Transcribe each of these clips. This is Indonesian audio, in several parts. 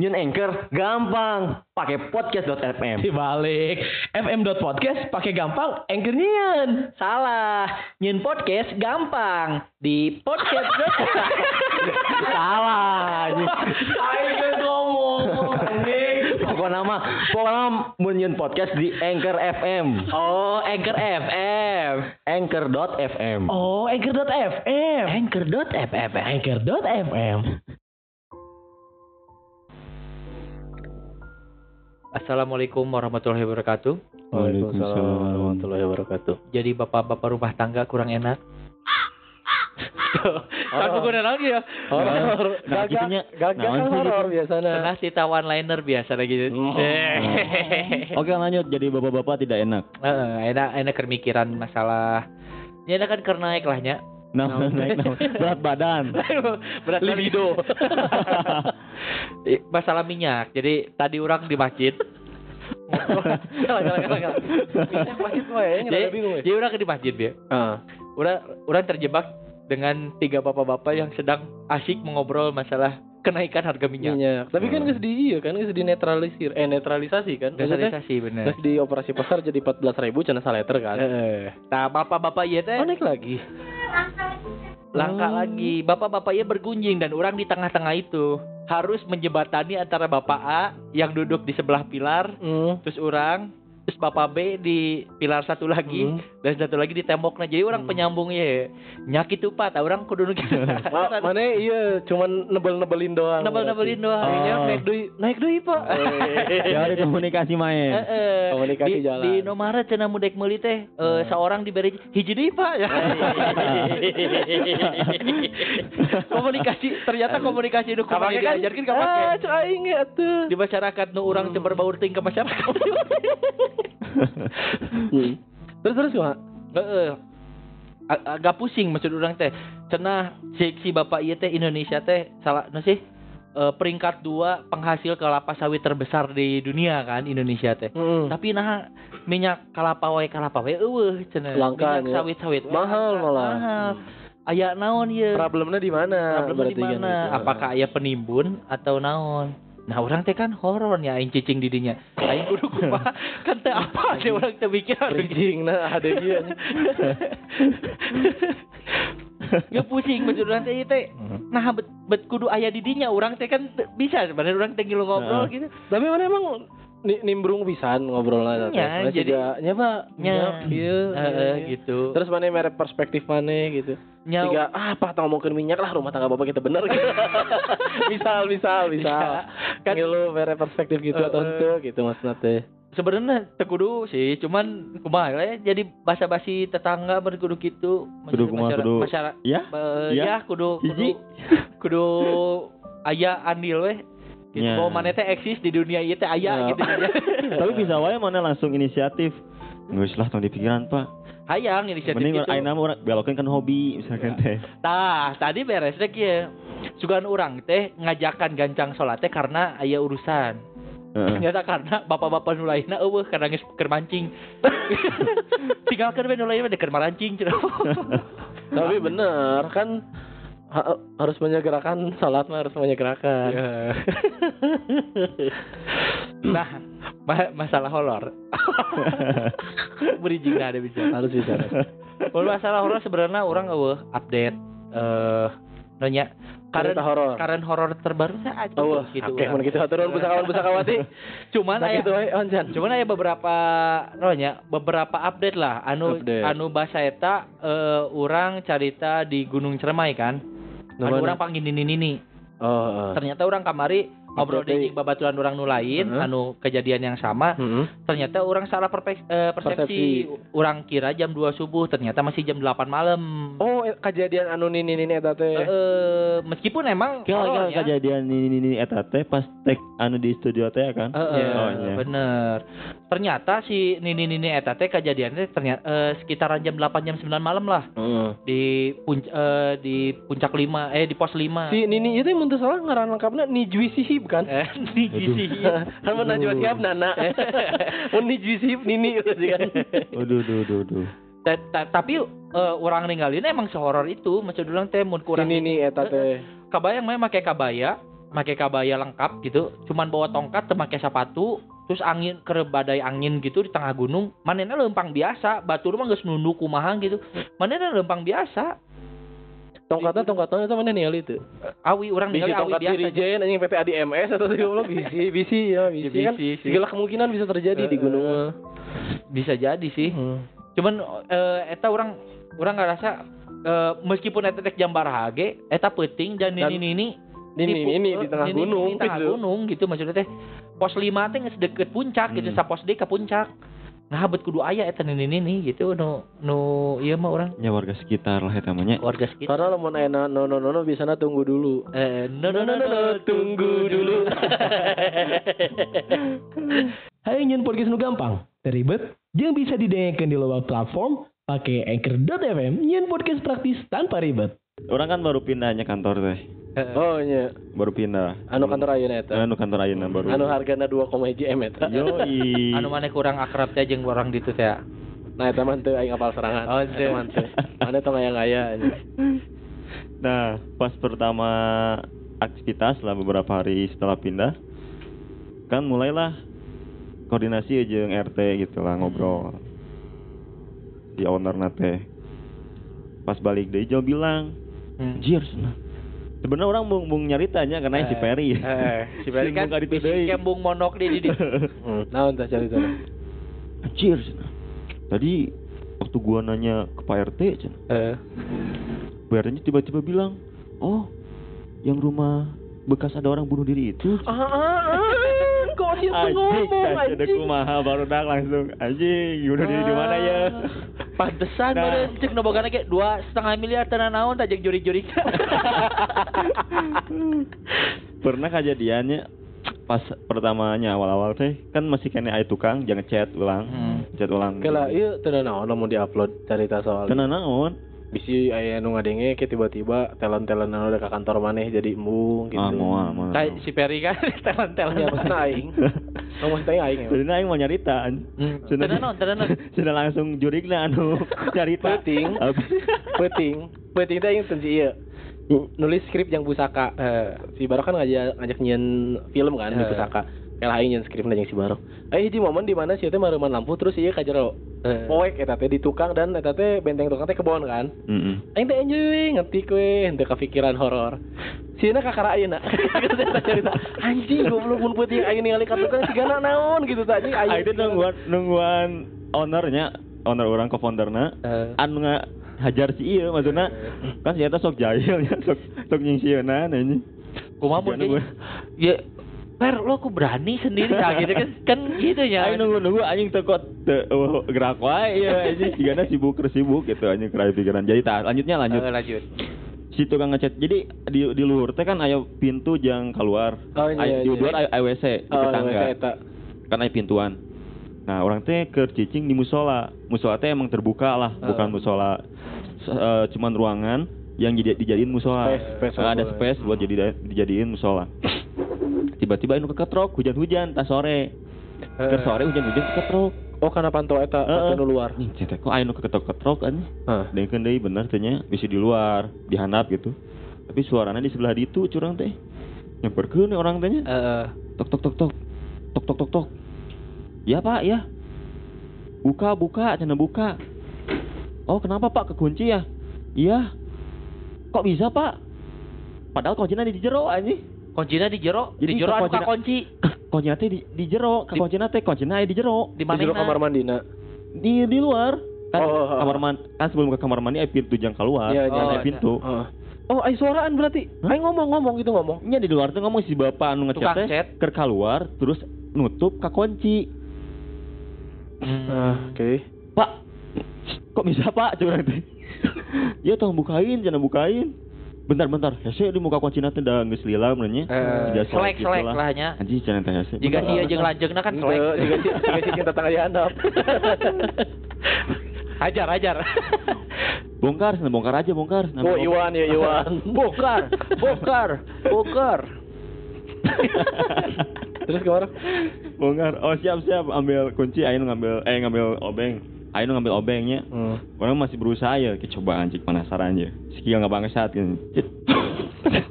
Nyun Anchor gampang, pakai podcast.fm. Dibalik fm.podcast pakai gampang anchor nyian. Salah. Nyun podcast gampang. Di podcast. Salah. Ayo ngomong. Pokoknya nama, pokoknya nama mun nyun podcast di Anchor FM. oh, Anchor FM. Anchor.fm. Oh, anchor.fm. Anchor.fm. Anchor.fm. Assalamualaikum warahmatullahi wabarakatuh. Waalaikumsalam warahmatullahi wabarakatuh. Jadi bapak-bapak rumah tangga kurang enak. Kan bukan lagi ya. Horor. Nah, gitunya, gagak naon kan sih horor biasanya. Tengah cerita one liner biasa lagi. Oh. Oke lanjut, jadi bapak-bapak tidak enak. Heeh, enak enak kemikiran masalah. Ya enak kan karena naik lahnya. Nah, naik, nah, berat badan. Berat libido. masalah minyak. Jadi tadi orang di masjid. Minyak masjid ya, Jadi, nggak bingung ya. jadi orang di masjid ya. Ah. Orang orang terjebak dengan tiga bapak-bapak yang sedang asyik mengobrol masalah kenaikan harga minyak. Minyak. Tapi kan di iya kan geus di netralisir, eh netralisasi kan. Netralisasi bener. geus di operasi pasar jadi 14.000 ribu cenah saleter kan. Heeh. Nah, bapak-bapak iya teh Oh naik lagi. langka Oh. lagi. Bapak-bapak iya bergunjing dan orang di tengah-tengah itu harus menjebatani antara bapak A yang duduk di sebelah pilar, Hmm. terus orang, terus bapak B di pilar satu lagi, Hmm. dan satu lagi di temboknya. Jadi orang Hmm. penyambungnya ya. Nyakit tuh Pak, orang kudu gitu. Ma- mana iya cuman nebel-nebelin doang. Nebel-nebelin doang. berarti. Minyak Oh. naik deui, naik deui, Pak. Ya ada komunikasi main. Heeh. Komunikasi di, jalan. Di nomara cenah mudek meuli teh eh, seorang diberi hiji deui Pak. komunikasi ternyata komunikasi nu kumaha Kapake kan diajarkeun Ah, ya tuh. Di masyarakat nu urang teu berbaur teuing ke masyarakat. Hmm. Terus terus kumaha? Heeh. A- agak pusing maksud orang teh. Cenah si, si bapak ieu teh Indonesia teh salah nu sih? Eh, peringkat dua penghasil kelapa sawit terbesar di dunia kan Indonesia teh. Hmm. Tapi nah minyak kelapa wae kelapa wae eueuh cenah. Langka, minyak ya. sawit-sawit Mahal malah. Mahal. Aya naon ieu? Problemnya di mana? Problemnya di mana? Apakah aya penimbun atau naon? Nah, orang teh kan horor ya aing cicing di dinya. Aing kudu kumaha? kan teh apa sih orang teh mikir Bridging nah ada dia. Ya pusing betul orang teh ieu teh. Nah, bet, bet kudu aya di dinya orang teh kan bisa sebenarnya orang teh ngobrol Heeh. gitu. Tapi mana emang ni- nimbrung pisan ngobrolnya jadi- juga nya Pak, Nya. Heeh, iya. gitu. Terus mana merek perspektif mana gitu. Nya- Tiga, ah apa tau ngomongin minyak lah rumah tangga bapak kita bener gitu. misal, misal, misal. Kan- Kan lu merek perspektif gitu atau Eh, eh. ente gitu maksudnya teh. sebenarnya teu kudu sih, cuman kumaha we, jadi basa-basi tetangga berkudu gitu. Kudu kumaha, kudu- masyarakat Ya? Eh, Ya? ya kudu kudu kudu aya andil weh gitu Ya. bahwa mana teh eksis di dunia ieu teh aya Ya. gitu Tapi bisa wae mana langsung inisiatif. Nggak usah tong dipikiran pak. hayang inisiatif Mending gitu ayeuna mah urang belokeun kan hobi misalkan teh. tah tadi beres teh kieu sugan urang teh ngajakan gancang salat teh karena aya urusan Heeh. ternyata karena bapak-bapak nu lainna eueuh karena geus keur mancing tinggalkeun we nu lain we keur marancing cenah Tapi bener kan ha- harus menyegerakan salat mah harus menyegerakan. Ya. nah ma- masalah horor bridging ada bisa Harus bicara. Kalau masalah horor sebenarnya orang eueuh update eh nanya karen Cerita horor. karen horor terbaru saya aja Oh, gitu. oke, mun gitu aturan pusakawan pusakawati. Cuman Nah aya gitu we oncan. cuman aya beberapa nanya beberapa update lah anu Update. anu bahasa eta eh urang carita di Gunung Cermai kan. Mana? urang panggil nini nini. Oh, heeh. Ternyata orang kamari ngobrol dengan babaturan orang nu lain Heeh. anu kejadian yang sama Heeh. ternyata orang salah perpek- eh, persepsi. Persepsi. orang kira jam 2 subuh ternyata masih jam 8 malam Oh, eh, kejadian anu nini nini eta teh. Eh, meskipun emang Kira kira horor ya. kejadian ini ini eta teh pas tek anu di studio teh kan. Eh, Iya. Oh, iya. bener. Ternyata si Nini Nini eta teh kejadiannya ternyata eh, sekitaran jam 8 jam 9 malam lah Heeh. di punc eh, di puncak 5 eh di pos 5. Si Nini itu mun teu salah ngaran lengkapna Nijwi Sihib kan? eh Nini sih. kan mun najwa siap nana. mun Nijwi Sihib Nini gitu sih kan. Waduh, duh, duh, duh. Ta- ta- tapi eh, orang ninggalin emang sehoror itu maksud ulang teh mun kurang Nini eta teh. kabayang mah make kabaya make kabaya lengkap gitu cuman bawa tongkat teu make sepatu terus angin ke badai angin gitu di tengah gunung manehna lempang biasa batur mah geus nunduk kumaha gitu manehna lempang biasa Tongkatnya tongkatnya itu mana nih itu? awi orang Bisi tongkat dirijen anjing PT ADMS atau di goblok bisi bisi ya bisi Ya, kan bisi sih. segala kemungkinan bisa terjadi di gunung bisa jadi sih cuman eh, eta orang orang nggak rasa eh, meskipun eta tek jam baraha ge eta penting dan Dan ini ini Ini ini di tengah gunung di tengah gitu. gunung gitu maksudnya teh pos 5 teh geus deket puncak gitu Hmm. sa pos D ke puncak nah bet kudu aya eta ini ini gitu nu nu ieu mah orang Ya warga sekitar lah eta mah nya. warga sekitar Karena lamun aya no no no no bisa tunggu dulu. eh no no no no, no, tunggu dulu. Hai nyen podcast nu gampang, teribet, yang bisa didengarkan di luar platform pakai anchor.fm nyen podcast praktis tanpa ribet. Orang kan baru pindahnya kantor teh. Eh, Oh nya, Baru pindah. anu kantor ayeuna eta. Anu kantor ayeuna baru. Anu hargana 2,1 M eta. Yoi. anu mana kurang akrab teh jeung orang ditu teh Nah eta mah teu aing apal serangan. Oh, teu. Mana tong aya-aya anjing. Nah, pas pertama aktivitas lah beberapa hari setelah pindah, kan mulailah koordinasi aja yang RT gitu lah ngobrol. Si owner nate. Pas balik deh jauh bilang, Hmm. Jir, nah. Sebenarnya orang mau, mau nyaritanya karena si Eh, Perry. eh, si Perry kan Muka bisi ditudeuy. kembung monok di di. Hmm, naon tah carita. Anjir. Tadi waktu gua nanya ke Pak RT. Eh, Pak RT-nya tiba-tiba bilang, "Oh, yang rumah bekas ada orang bunuh diri itu." Ah, ah, ah, kok dia ngomong ada anjing. kumaha baru dak langsung anjing bunuh diri di mana ya? Pantesan Nah. nah. cek nobogana ge dua setengah miliar tanah naon tajek juri-juri. Pernah kejadiannya pas pertamanya awal-awal teh kan masih kena aya tukang jangan chat ulang. Hmm. Chat ulang. Kela ieu teu naon lamun diupload carita soal. Tenan naon? Bisi aya nu ngadenge ke tiba-tiba talent-talent anu udah ke kantor maneh jadi embung gitu. Ah, moal, moal. Kayak si Perry kan talent-talent. Ya maksudnya aing. Oh maksudnya aing Jadi emang. aing mau nyarita. Hmm. Sudah- tenan naon. Sudah langsung jurigna anu nyarita. Penting. Penting. Penting teh aing tensi ieu. Nulis skrip yang pusaka. Eh, Si Baro kan ngajak ngajak nyian film kan di Eh. pusaka. Kayak aing nyian skrip jeung si Baro. Eh hiji momen di mana si teh mareman lampu terus ieu ka jero. eh. Poek eta teh di tukang dan eta teh benteng tukang teh kebon kan. Mm-mm. Aing teh enjoy ngetik we, henteu kepikiran horor. Sieuna kakara ayeuna. Teh cerita. Anjing goblok mun peuting aing ningali ka tukang sigana naon gitu tah anjing Ah, itu nungguan nungguan ownernya, owner orang co-founderna Eh. anu nga hajar si ieu maksudna kan si eta sok jahil ya sok sok nyingsieunan anjing. Kumaha mun Ya Per, lo kok berani sendiri ya gitu kan kan gitu ya. Aing nunggu nunggu anjing teu kok uh, gerak wae ya anjing sigana sibuk keur sibuk gitu anjing keraya pikiran. Jadi tah lanjutnya lanjut. Eh, lanjut. Si tukang ngecat. Jadi di di luhur teh kan aya pintu jang keluar. Oh, iya, Aya- di iya. luar aya WC di Oh, tetangga. eta eta. Kan aya pintuan. Nah, orang teh keur cicing di musola. Musola teh emang terbuka lah, bukan Oh. musola eh, cuman ruangan yang jadi dijadiin musola. Space, space ada space buat jadi dijadiin musola. Tiba-tiba anu keketrok hujan-hujan tas sore. Ke sore hujan-hujan keketrok. Oh karena pantau eta pantau nu luar. Nih, cetek kok anu keketrok-ketrok anjing. Hah. Dengkeun deui bener teh nya, bisa di luar, dihandap gitu. Tapi suaranya di sebelah ditu curang teh. Nyamperkeun orang teh nya. Eh, Tok tok tok tok. Tok tok tok tok. Ya, Pak, ya. Buka, buka, cenah buka. Oh, kenapa, Pak? Kekunci ya? Iya. Kok bisa, Pak? Padahal kuncinya di jero anjing. Kuncinya di jero, Jadi di jero anu kunci. Kuncinya teh di, di jero, Di- kuncinya teh kuncinya aya di jero. Di Di jero mana? kamar mandina. Di di luar. Kan Oh, oh, oh. kamar mandi kan sebelum ke kamar mandi aya pintu jang keluar. Iya, Kan iya. aya pintu. Heeh. Oh, ai suaraan berarti. Ai ngomong-ngomong gitu ngomong. Nya di luar tuh ngomong si bapak anu ngecat teh keur keluar terus nutup ka kunci. Hmm. Ah, oke. Pak, kok bisa pak? Coba nanti. ya tolong bukain, jangan bukain. Bentar, bentar. Hese di muka kunci nanti udah geus lila benernya. Eh, Tidak selek selek lah nya. Anjing jangan teh hese. Jika bentar. jeung lanjeungna kan selek. Jika jika cinta tengah handap. hajar hajar. Bongkar, sana bongkar aja bongkar. Sana Oh, bongkar. Iwan ya Iwan. bongkar, bongkar, bongkar. Terus ke mana? bongkar. Oh siap siap. Ambil kunci. Ayo ngambil, eh ngambil obeng. Ayo ngambil obengnya. Hmm. Orang masih berusaha ya, Ki, coba anjing penasaran aja. Skill nggak bangsat kan. Cit. Tek.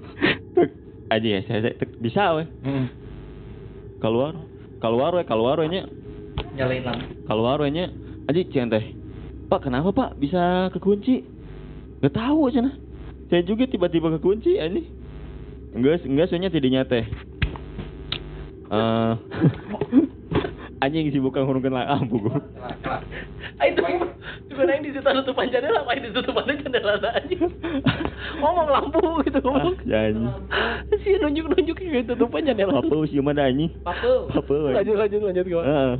aja ya saya, bisa we keluar keluar we keluar we nya Nyalain lampu. keluar we nya aja cian teh pak kenapa pak bisa kekunci nggak tahu cina saya juga tiba-tiba kekunci ini enggak enggak soalnya tidinya teh eh anjing sibuk ngurungkeun lampu gua Ah, itu juga nang di situ tutupan jendela, main di tutupan jendela aja. Ngomong lampu gitu ngomong. Ah, anjing Si nunjuk-nunjuk gitu tutupan jendela. apa sih mana anjing apa we Lanjut lanjut lanjut gimana? Heeh.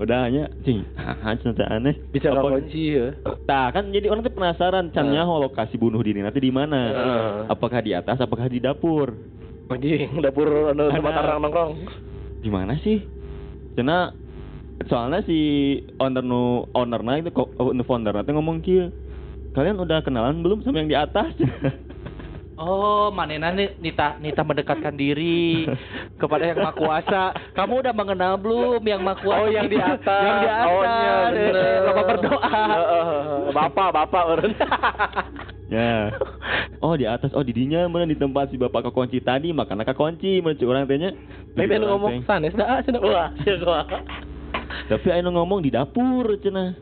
udah hanya cing ah cerita aneh Bisa Apa- kunci ya. Nah kan jadi orang tuh penasaran can Nah. nyaho lokasi bunuh diri nanti di mana? Heeh. Apakah di atas? Apakah di dapur? Anjing, dapur anu tempat Ada. orang nongkrong. Di mana sih? Cina soalnya si owner nu ownernya itu kok nu founder nanti ngomong kieu. Kalian udah kenalan belum sama yang di atas? Oh, manena nih nita nita mendekatkan diri kepada yang maha kuasa. Kamu udah mengenal belum yang maha kuasa? Oh, yang di atas. yang di atas. Oh, iya, bener. Lomba berdoa. Heeh. Bapak, bapak urun. ya. Oh di atas, oh di dinya mana di tempat si bapak kekunci tadi, makanya kekunci cik orang tanya. Lain anu ngomong sanes dah, cenah. Wah, sia gua. Tapi ayo ngomong di dapur cina.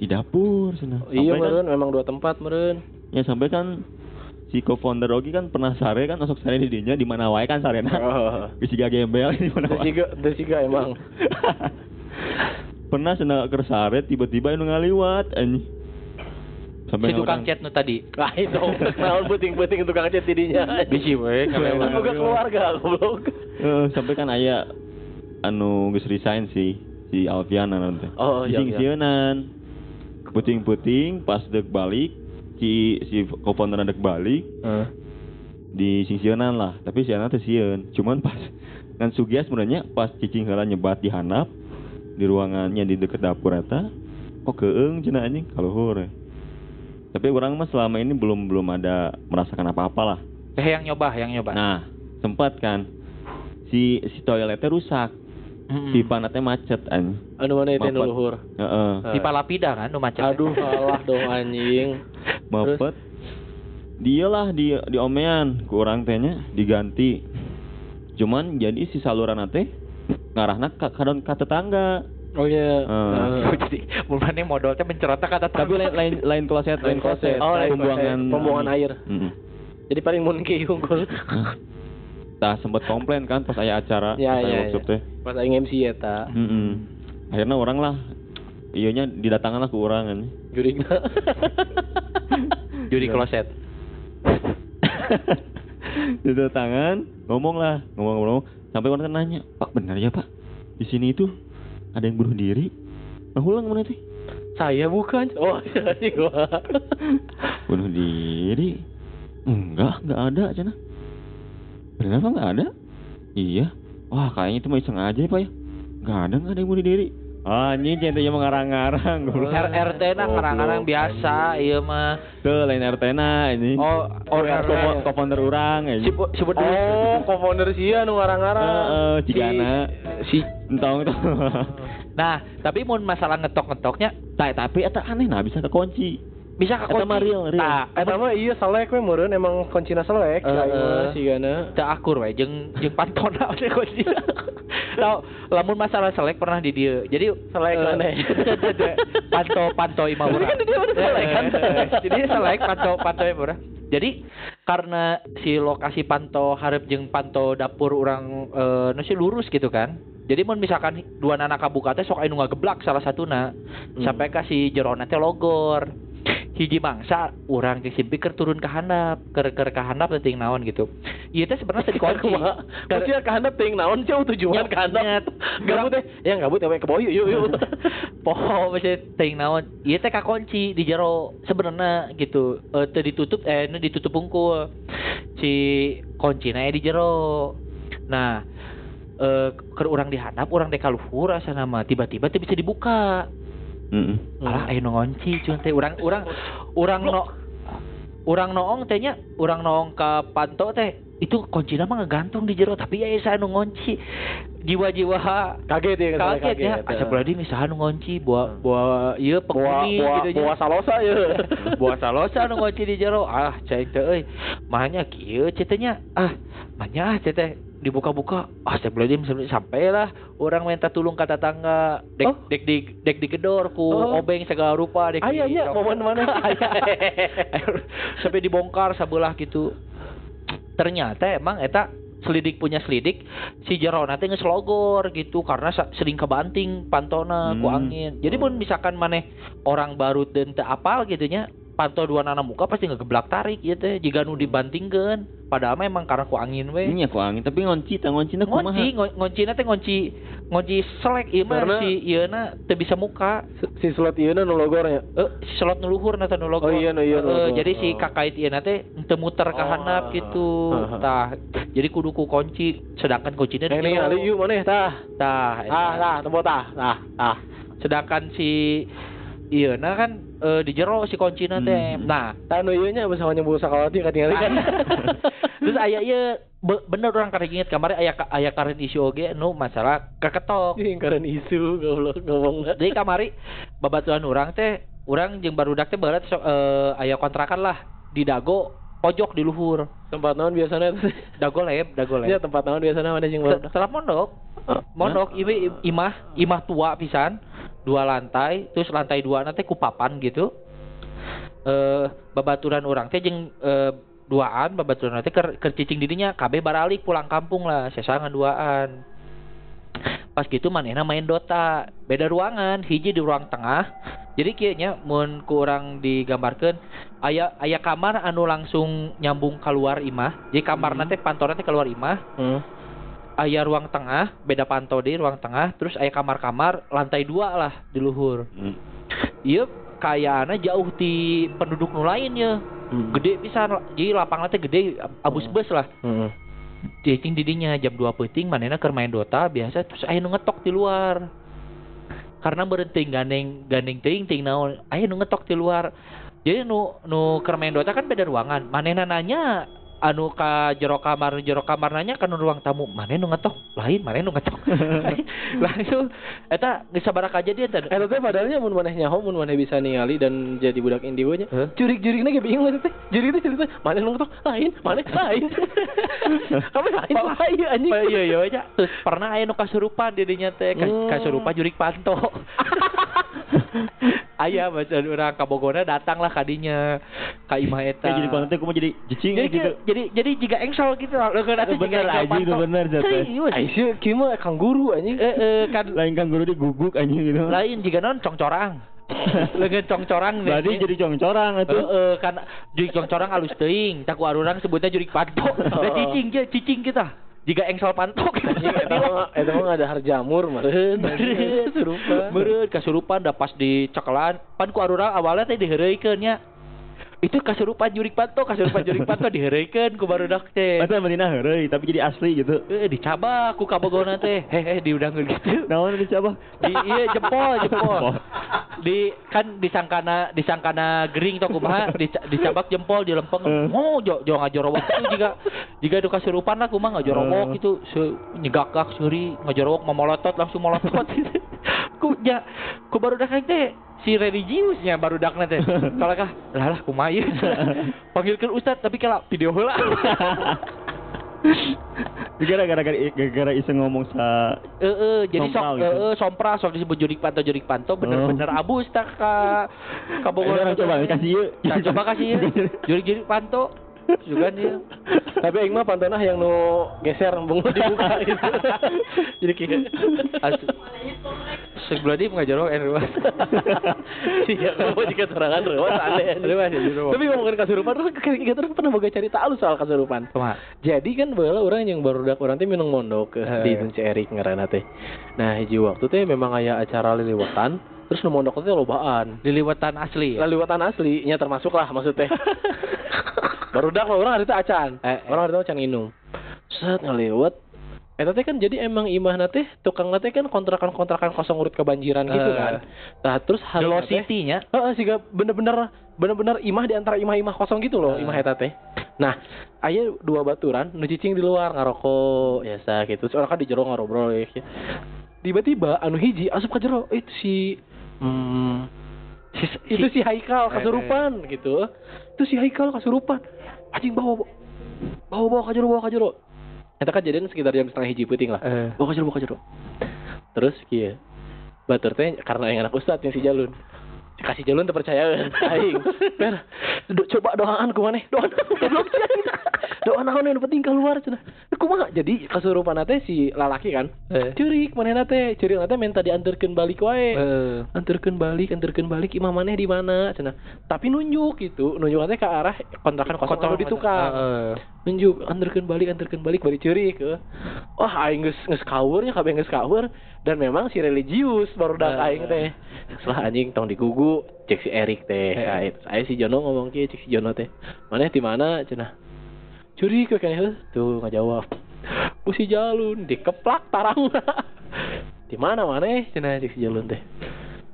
Di dapur cina. Iya, Sampai kan- meren memang dua tempat meren. Ya sampai kan si co-founder Ogi kan pernah sare kan masuk sare di dinya di mana wae kan sarena. Oh. Geus siga gembel di mana wae. juga, terus juga emang. pernah cenah keur sare tiba-tiba anu ngaliwat anjing. Sampai Si tukang chat nu tadi. Lah itu naon penting-penting tukang chat tidinya. Bisi we Kan boga keluarga goblok. Heeh, sampai kan aya anu geus resign si si Alfian anu teh. Oh, iya, iya. Sieun puting-puting pas dek balik si si co-founder dek balik Heeh. di singsieunan lah tapi si teh sieun cuman pas kan sugias sebenarnya pas cicing heula nyebat di handap di ruangannya di deket dapur eta kok keeng cenah anjing kaluhur we. tapi orang mah selama ini belum belum ada merasakan apa-apa lah Eh yang nyoba, yang nyoba. nah sempat kan si si toiletnya rusak Mm-mm. pipa macet anjing Anu mana itu luhur? heeh Pipa lapida kan nu macet. Aduh, salah dong anjing. mepet dia lah di di omean ku orang tehnya diganti cuman jadi si saluran teh ngarahna ka kadon ka tetangga Oh iya. Eh. Oh, jadi mulane modalnya mencerota kata tapi lain lain lain kloset lain kloset. Oh, lain pembuangan. Pembuangan air. Mm-mm. Jadi paling mun ki unggul. Tah sempet komplain kan pas aya acara Ya, pas ya, workshop ya. teh Pas aing MC ya ta. Mm-mm. akhirnya orang lah iyonya didatangan lah ke orang kan Jurigna. judi kloset. didatangan ngomong lah ngomong-ngomong sampai orang nanya pak benar ya pak di sini itu ada yang bunuh diri nah ulang mana teh Saya bukan. Oh, anjing gua. bunuh diri enggak enggak ada cina benar apa enggak ada iya wah kayaknya itu mah iseng aja ya pak ya enggak ada enggak ada yang bunuh diri ini centenya mengarang-arang goblok. R RT nah ngarang-ngarang biasa ieu mah. tuh lain RT na ini Oh, oh RT. Ko- co-founder orang ini Sebut dulu. Oh, co-founder sia nu ngarang-ngarang. Heeh, Cigana. Si, entong Nah, tapi mau masalah ngetok-ngetoknya Ta- tapi eta aneh nah bisa kekunci bisa Eta mah real, real. Tah, Eta mah iya selek we meureun emang kuncina selek. Eh, Uh, eh. sigana. teu akur we jeung jeung pantona teh kunci. Tau, lamun masalah selek pernah di dieu. Jadi Selek eh, aneh. Panto panto imah urang. Kan dia udah selek kan. Eh, Jadi selek panto panto urang. Jadi karena si lokasi panto hareup jeung panto dapur urang eh nu sih lurus gitu kan. Jadi mun misalkan dua anak kabuka teh sok anu ngageblak salah satuna Hmm. sampai ka si jerona teh logor. Hiji mangsa urang teh simpi keur turun ke handap, keur keur ka handap teh ting naon gitu. Ieu teh sebenarnya teh dikunci. Kumaha? Maksudnya ke handap teuing naon jauh tujuan ke handap. Gabut teh. Ya gabut ya ke boyu yuk yuk. Poho masih ting naon. Ieu teh kakunci di jero sebenarnya gitu. Eh teu ditutup eh nu ditutup bungkul. Si kuncina aya di jero. Nah, eh keur urang di handap, urang teh kaluhur asa nama tiba-tiba teh bisa dibuka. Heeh. Alah aya nu ngunci cuman teh. Urang urang urang no urang noong teh nya urang noong ka panto teh itu kuncinya mah ngegantung di jero tapi ya saya nu ngunci jiwa-jiwa Kaget ya kesannya kaget ya. ya. asap berarti misalnya nu ngunci buah buah iya penghuni bawa gitu nya. bawa salosa ya. buah salosa nu ngunci di jero. Ah cai teh euy. Mahnya kieu cetenya ah mahnya ah ceteh dibuka-buka ah saya belum sampai lah orang minta tulung ke tetangga dek Oh. dek di dek digedor ku Oh. obeng segala rupa dek di- Ayahnya momen mana? sampai dibongkar sebelah gitu ternyata emang eta selidik punya selidik si jero nanti ngeslogor gitu karena sering kebanting pantona ku Hmm. angin jadi pun misalkan maneh orang baru dan teu apal gitu nya pantau dua nana muka pasti ngegeblak tarik gitu jika nu dibantingkeun padahal mah emang karena ku angin we Ini aku angin tapi ngonci tah ngonci na kumaha? ngonci ngo- ngonci teh ngonci ngonci selek ieu mah si ieu na teu bisa muka si slot ieu nu logornya. eh si slot nu luhur na teh nu logo Oh iya, nu iya, nu logo. jadi si Oh. kakait ieu na teh teu muter ka Oh. handap gitu tah jadi kudu ku kunci sedangkan kuncinya di ini ali yuk mana tah. tah eta. Ah, tah, tempo tah. Tah, tah. sedangkan si ieu na kan eh, di jero si kuncina teh Hmm. nah Tah nu ieu nya bersama nyembuh sakawati ka tingali kan. terus aya ieu be- bener orang karek inget kemarin aya ka- aya karen isu oge nu masalah keketok Ih, keren isu goblok ngomongna. Jadi kamari babaturan orang teh orang jeung barudak teh barat so, eh, aya kontrakan lah di dago pojok di luhur. Tempat naon biasanya Dago lab, dago Ya lab. tempat naon biasanya mana jeung Se- baru. Setelah mondok, mondok imah imah tua pisan, dua lantai, terus lantai dua nanti kupapan gitu. Eh babaturan orang teh jeung eh, duaan babaturan nanti keur keur cicing didinya kabeh baralik pulang kampung lah, sesangan duaan. Pas gitu manehna main Dota, beda ruangan, hiji di ruang tengah. Jadi kayaknya mun kurang digambarkan aya aya kamar anu langsung nyambung keluar imah. Jadi kamar nanti pantorna teh keluar imah, Hmm. Aya ruang tengah, beda pantau di ruang tengah, terus aya kamar-kamar lantai dua lah di luhur. Hmm. Iya kayaknya jauh di penduduk nu lain ya. Gede pisan, jadi lapangan teh gede abus bus lah. Cicing didinya jam 2 peuting manehna keur main Dota biasa terus aya nu ngetok di luar. Karena berhenti gandeng gandeng teuing teuing naon, aya nu ngetok di luar. Jadi nu nu keur main Dota kan beda ruangan. Manehna nanya anu ka jero kamar jero kamar nanya kan ruang tamu maneh nu ngetok lain maneh nu ngetok langsung eta geus sabaraha kajadian teh Eta teh padahalnya mun maneh nyaho mun maneh bisa ningali dan jadi budak indigo nya. Heh? Jurik-jurikna ge bingung eta teh. Jurik teh cerita maneh nu ngetok lain, maneh lain. Kamu lain ieu anjing. Iya iya aja. Terus pernah aya nu kasurupan di dinya teh, Hmm. kasurupan jurik panto. Aya baca urang kabogona datang lah kadinya ka imah eta. Kayak jadi konten aku mau jadi cicing jadi gitu. jadi jadi jika engsel gitu lah. Leungeun atuh Bener, anjing, itu bener, Jat. Serius. Aisyah kieu mah kanguru anjing. Eh eh kan Lain kan guru diguguk anjing gitu. lain jika non congcorang. Leungeun congcorang nih. Berarti jadi congcorang Heeh, atuh. eh, kan jurik congcorang halus teuing, tak arurang sebutnya jurik panto. Da cicing cicing kita. Jika engsel panto kita. Anjing eta mah ada harjamur meureun. Meureun. Serupa. Meureun kasurupan da pas di cekelan pan ku arurang awalnya teh diheureuykeun nya. Itu kasurupan jurik panto, kasurupan jurik panto diheureuykeun ku barudak teh. Masa betina heureuy tapi jadi asli gitu. Eh dicabak ku kabogona teh. Hehe diudangkeun gitu. Naon dicoba? Di iya jempol jempol. Di kan disangkana disangkana gering tau kumaha dica- dicabak jempol dilempeng. Eh. Oh jo jo ngajorowok itu jika jika itu kasurupan lah kumaha ngajorowok itu nyegakak seuri ngajorowok memolotot langsung molotot ku ja ku baru dak teh si religiusnya baru dak teh kalau kah lah lah kumaha ieu panggilkeun ustad tapi kalau video heula Gara-gara gara-gara iseng ngomong sa Eh, eh, jadi sok Sompral eh, gitu. eh, sompra sok disebut jurik panto jurik panto bener-bener abus tak ka ka Bogor. Ayo, coba, kasih yuk. Coba kasih ya. Jurik jurik panto juga dia. Tapi aing mah pantanah yang nu geser embung dibuka gitu. Jadi kieu. Asu. Sebelah dia ngajar en ruas. Iya, kamu jika serangan rewas aneh. Rewas ya. Tapi ngomongin kasurupan, kita terus pernah boga cerita alus soal kasurupan. Jadi kan bala orang yang baru dak orang teh minum mondok ke di Dunce Erik ngaranna teh. Nah, hiji waktu teh memang aya acara liliwatan, terus nu mondok teh lobaan. Liliwatan asli ya. Liliwatan aslinya termasuk lah maksudnya. Baru dak mah orang hari teh acan. Eh, eh. Orang hari teh acan inum. Set ngaliwat Eta teh kan jadi emang imah teh tukang teh kan kontrakan-kontrakan kosong urut kebanjiran gitu Eh. kan. Nah, terus hari City nya. Heeh, sih bener-bener bener-bener imah di antara imah-imah kosong gitu loh, Ah. imah eta teh. Nah, aya dua baturan nu cicing di luar ngarokok biasa gitu terus orang kan di jero ngarobrol ya tiba-tiba anu hiji asup ke jero itu si Hmm. Si, itu si Haikal Eh, kasurupan gitu itu si Haikal kasurupan anjing bawa bawa. Bawa ke jero bawa ke jero Eta kan jadian sekitar jam setengah hiji puting lah. Eh. bawa ke jero bawa ke jero terus kieu batur teh karena yang anak ustad yang si jalun. Kasih jalun terpercaya aing. Ber coba doaan ku maneh. Doaan goblok sih. Doa naon yang penting keluar cenah kumaha? Jadi kasurupan teh si lalaki kan Eh. curik manehna teh curik teh minta diantarkeun balik wae. Eh. anterkeun balik anterkeun balik imam maneh di mana? cenah tapi nunjuk gitu nunjuk teh ke arah kontrakan kosong anu di tukang Heeh. nunjuk anterkeun balik anterkeun balik bari ceurik eh. wah aing geus geus kawer nya kabeh geus kawer dan memang si religius baru dak Eh. aing teh. Setelah anjing tong digugu cek si Erik teh. Eh. saya si Jono ngomong kieu cek si Jono teh. Maneh di mana? cenah curi ke kayaknya tuh nggak jawab. Usi jalun dikeplak tarang. Di mana maneh cenah cek si Jalun teh.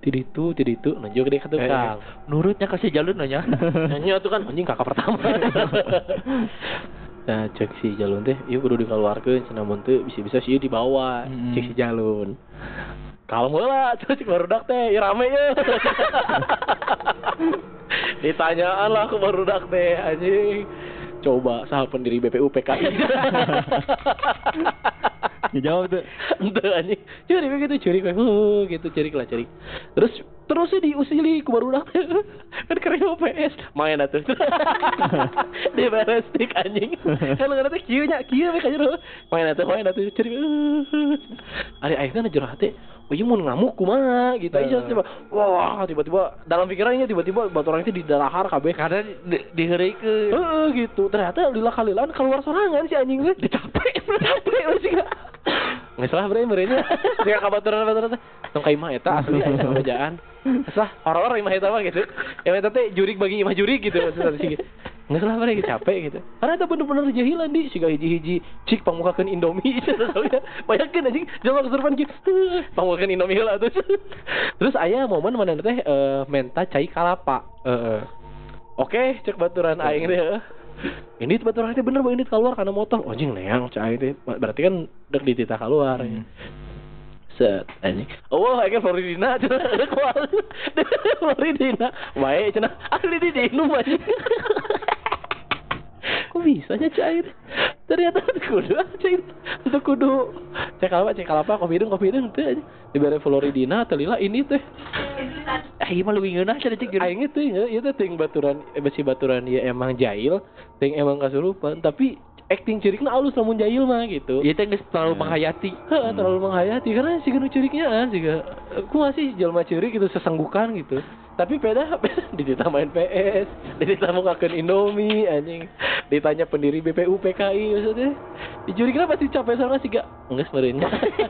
Tiditu tiditu nunjuk dia ke tukang. Nurutnya kasih jalur nanya. nyanyi tuh kan anjing kakak pertama. Nah cek si jalun teh. Iya kudu dikeluarkan cenah mun teu bisa-bisa sih dibawa Mm. cek si jalun. Kalem lah cek barudak teh. Ya rame ya. Ditanyaan lah ke barudak teh anjing coba saha pendiri BPU PKI Dijawab tuh. Ente anjing. Curi begitu curi gue. Huh, gitu curi lah curi. Terus terus diusili ku baru kan keren PS main atuh. Di beres stick anjing. Kalau ngarana teh kieu nya kieu we kajero. Main atuh main atuh curi. Ari ayeuna jero hate. Oh iya mun ngamuk kumaha gitu aja tiba. Wah, tiba-tiba dalam pikirannya tiba-tiba batu orang itu di dalahar kabeh. Di, diheureukeun. Heeh gitu. Ternyata lila kalilan keluar sorangan si anjing. Dicapek, capek lu sih. Nggak salah bre merenya. Jika kabaturan kabaturan. Tong ka imah eta asli aya kerjaan. Salah horor imah eta mah gitu. Yang eta teh jurik bagi imah jurik gitu maksudnya sih. Nggak salah bre capek gitu. Karena eta bener-bener jahilan di siga hiji-hiji cik pamukakeun Indomie. Bayangkeun anjing jelema kesurupan kieu. Pamukakeun Indomie heula terus. Terus aya momen mana teh eh, menta cai kalapa. Heeh. Oke, cek baturan aing teh. Ini baturan teh bener ini keluar karena motor. Oh, anjing neang cai teh. Berarti kan dek dititah keluar. ya. Set anjing. Oh, aing Floridina cenah ada keluar. Floridina. Bae cenah asli di Dinu anjing. Kok bisa nya cai teh? Ternyata kudu cai. Itu kudu cek apa cek apa kopi hidung kopi hidung teh. Di bare Floridina telila ini teh. Ah, mah leuwih ngeunah cenah cik juri. Aing itu ya, itu ting baturan, eh, besi baturan ya emang jahil, ting emang kasurupan, tapi acting ciriknya halus namun jahil mah gitu. Ieu teh terlalu menghayati. Heeh, terlalu menghayati karena si genu ciriknya kan juga aku masih jelma cirik gitu sesenggukan gitu. Tapi beda dititah main PS, dititah mukakeun Indomie anjing. Ditanya pendiri BPU PKI maksudnya. Dicurigna pasti capek sama sih gak Geus meureunnya.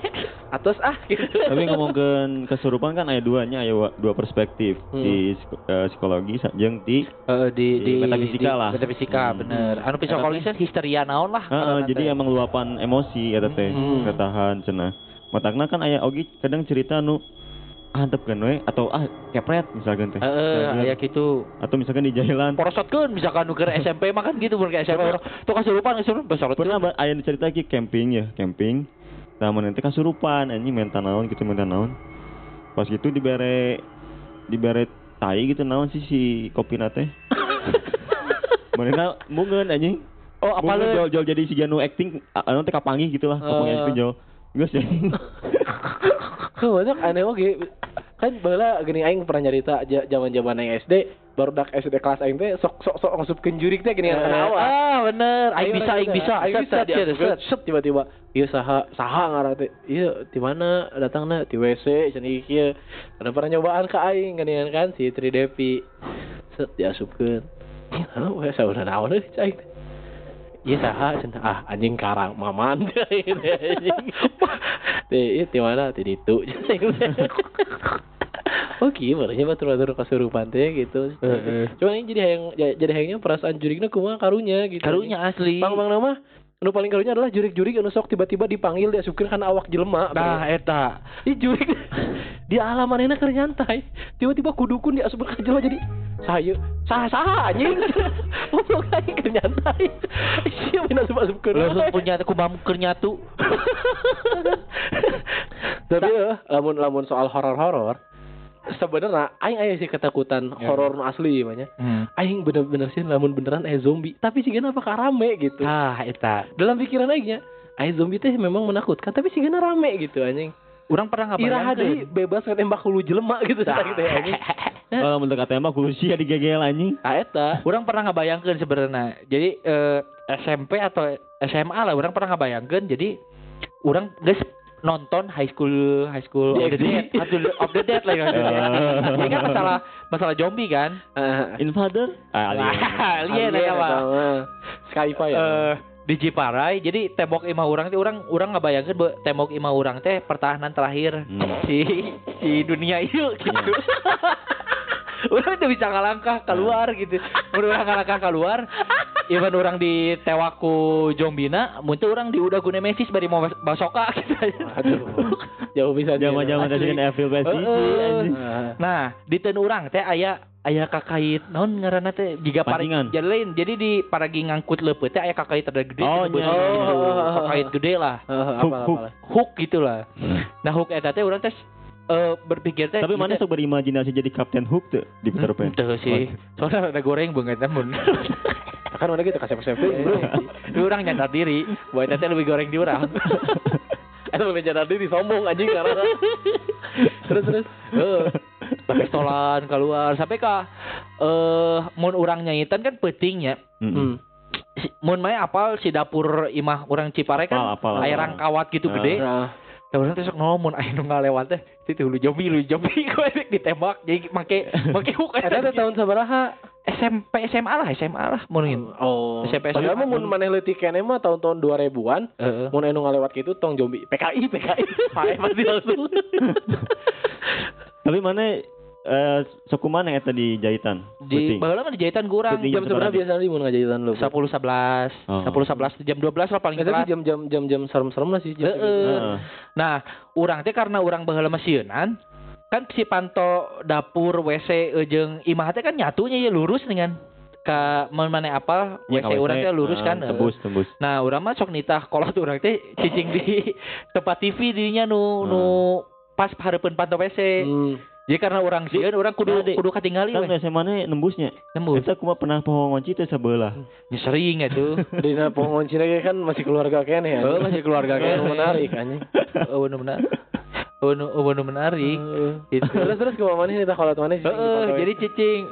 Atos ah gitu. Tapi ngomongkeun kesurupan kan aya duanya, aya wa- dua perspektif Hmm. di eh, psikologi jeung di Heeh, di, Di metafisika lah. Metafisika Hmm. bener. Anu psikologisnya histeria naon lah. Heeh, ngaranna jadi emang luapan emosi eta teh Hmm. ketahan cenah. Matakna kan aya ogi kadang cerita nu hantepkeun we atau ah kepret misalkan teh. Heeh, aya gitu. Atau misalkan di jahilan. Porosotkeun misalkan nu keur SMP mah kan gitu mun ke SMP orang tuh kasurupan kasurupan besorot Pernah aya cerita ki camping ya, camping. Nah, mana teh kasurupan anjing minta naon gitu minta naon. Pas gitu dibere dibere tai gitu naon sih si kopi teh. Mana mungkin anjing. Oh, apa lu? jol-jol jadi si Janu acting anu teh kapanggih gitu lah, kapanggih Oh. itu jol. Geus anjing. Tuh banyak aneh oke. Kan bala gini aing pernah nyarita zaman-zaman aing SD, baru dak SD kelas aing teh sok sok sok ngusupkeun jurik teh gini Eh, anak awak. Ah, bener. Aing bisa, aing bisa. aing bisa. dia set, tiba-tiba. Iya saha saha ngaran teh. Iya di mana? Datangna di WC cenah ieu ada pernah nyobaan ka aing geuningan kan si Tri Devi. Set diasupkeun. Halo we saudara naon deui aing Iya saha cenah ah anjing karang maman. Teh di mana di ditu Oh gitu, barunya batur-batur kesurupan teh gitu. Cuman ini jadi hayang ja- jadi hayangnya perasaan jurigna kumaha karunya gitu. Karunya asli. Bang bang nama anu paling karunya adalah jurik-jurik anu sok tiba-tiba dipanggil diasupkeun kana awak jelema. Nah, eta. Ih jurik di alam manehna keur nyantai. Tiba-tiba kudukun diasupkeun ka jelema jadi Sayu, sah sah anjing. Goblok aing keur nyantai. Sia mina sebab-sebab Langsung punya aku mampu nyatu. Tapi eh, lamun lamun soal horor-horor sebenarnya aing aya sih ketakutan Ya. horor nu asli banyak. Hmm. Aing bener-bener sih lamun beneran aya zombie, tapi sih kenapa rame gitu. Ah, eta. Dalam pikiran aing nya, aya zombie teh memang menakutkan, tapi sih rame gitu anjing. Orang pernah Iraha deui ngabayangkeun. bebas nembak hulu jelema gitu Tah. gitu ya anjing. Kalau mendekat tembak kusia di gegel anjing. Ah eta. Orang pernah ngabayangkeun sebenarnya. Jadi eh, SMP atau SMA lah orang pernah ngabayangkeun. Jadi orang guys nonton high school high school of the dead DxD. of the, of the dead lah maksudnya. Ini kan masalah masalah zombie kan. Ah, Invader? Ah, alien. Alien ya mah. Skyfi ya. Eh di Ciparai jadi tembok imah orang teh orang orang ngabayangkeun be, tembok imah orang teh pertahanan terakhir Hmm. si si dunia itu gitu. orang tuh bisa ngalangkah keluar gitu. Mun orang ngalangkah keluar, even orang ditewak ku zombina, mun teu orang diudah ku Nemesis bari mau bas- basoka gitu. Aduh. Jauh bisa Zaman-zaman Asli. Resident Evil versi Heeh. anjing. Ah. Nah, di ten urang teh aya aya kakait naon ngaranna teh jiga parek Pancingan. jadi lain. Jadi di paragi ngangkut leupeut teh aya kakait rada gede Oh, gitu, iya. kakait gede lah. Hook, hook. Hook gitu lah. Nah, hook eta teh urang teh eh, berpikir teh Tapi mana sok berimajinasi jadi Captain Hook tuh di Peter Pan? Tuh sih. Soalnya ada goreng banget mun. Kan udah gitu kasih SMP. Di orang nyadar diri, eta teh lebih goreng di urang. Itu lebih jadi diri sombong anjing karena. terus terus. Heeh. Pakai stolan keluar sampai ka eh mun urang nyaitan kan pentingnya. Mm-mm. Hmm. Si- mun mah apal si dapur imah orang Cipare kan Apal, apal, aya apal. rangkawat gitu Ah. gede. Nah, urang teh sok ngomong aya nu ngalewat teh itu lu zombie lu zombie gue ditembak jadi make make hook teh tahun sabaraha? SMP SMA lah SMA lah mun Oh. SMP Padahal mah mun maneh leutik kene mah tahun-tahun 2000-an, Heeh. mun anu ngalewat gitu tong zombie PKI PKI. Pae pasti langsung. Tapi mana eh sok mana eta di jahitan? di Peuting. baheula mah di jahitan kurang Peuting. Jam seberapa biasa di mun ngajahitan lu? 10 11 Oh. 10 11 jam 12 lah paling Eta telat. jam-jam jam-jam serem-serem lah sih jam Heeh. segitu. Heeh. Nah, urang teh karena urang baheula masieun kan si panto dapur WC jeung imah teh kan nyatunya ya lurus dengan ka mana apa Ya, WC urang teh lurus ah, kan. Tembus, tembus. Nah, urang mah sok nitah kolot urang teh cicing di tempat TV dinya nu nu pas hareupeun panto WC. Hmm. Jadi karena urang sieun urang kudu Nah, Di- kudu katingali Kan we. SMA mana nembusnya? Nembus. Eta kumaha pernah pohon ngunci teh sebelah. Ya, sering atuh. Dina pohon Cina ge kan masih keluarga kene ya. Oh, masih keluarga kene. menarik anjing. Oh, bener benar. Oh, nu- oh, menarik. Gitu. Terus terus ke mana nih kolot mana sih? Heeh, jadi cicing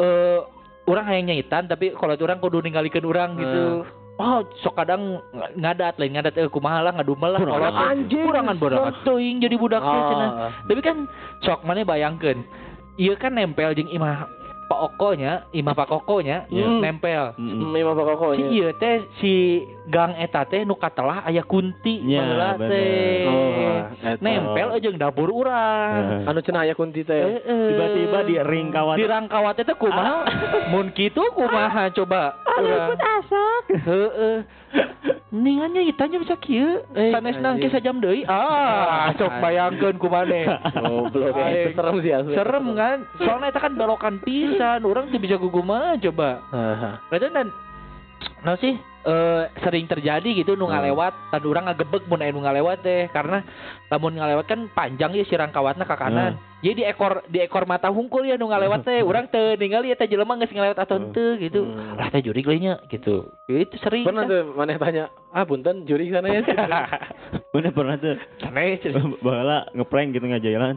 eh orang hayang nyaitan tapi kalau orang kudu ninggalikeun urang gitu. Oh, sok kadang ng- ngadat lain ngadat eh kumaha lah ngadumel lah kolot. Anjing. Kurangan berangan teuing jadi budak cenah. Ah. Tapi kan sok mana bayangkeun. Ieu kan nempel jeung imah Pak Okonya, imah Pak Kokonya Iya. nempel. Mm-mm. Memang bakal kok Si ieu teh si gang eta teh nu katelah aya kunti Ya, bener. teh. Oh, eta. nempel jeung dapur urang. Eh. Anu cenah aya kunti teh. Heeh. Tiba-tiba di ring kawat. di rangkawat itu kumaha mun kitu kumaha coba urang asap. heeh ningannya itanya bisa kieu Eh, sanesna anjing. ge sajam deui ah sok bayangkeun kumaneh Goblok itu serem sih asli. serem kan soalnya itu kan belokan pisan orang tuh bisa guguma coba. Berarti dan nah sih eh, sering terjadi gitu nu Hmm. ngalewat dan orang ngagebek mun aya nu ngalewat teh karena lamun ngalewat kan panjang ya si rangkawatna ka kanan. Jadi di ekor di ekor mata hungkul ya nu ngalewat teh urang teu ningali eta jelema geus ngalewat atau henteu gitu. Hmm. Lah teh jurig leunya gitu. Itu sering. Pernah tuh mana tanya, ah punten juri sana ya. Mana pernah tuh Sanes. bahala ngeprank gitu ngajailan.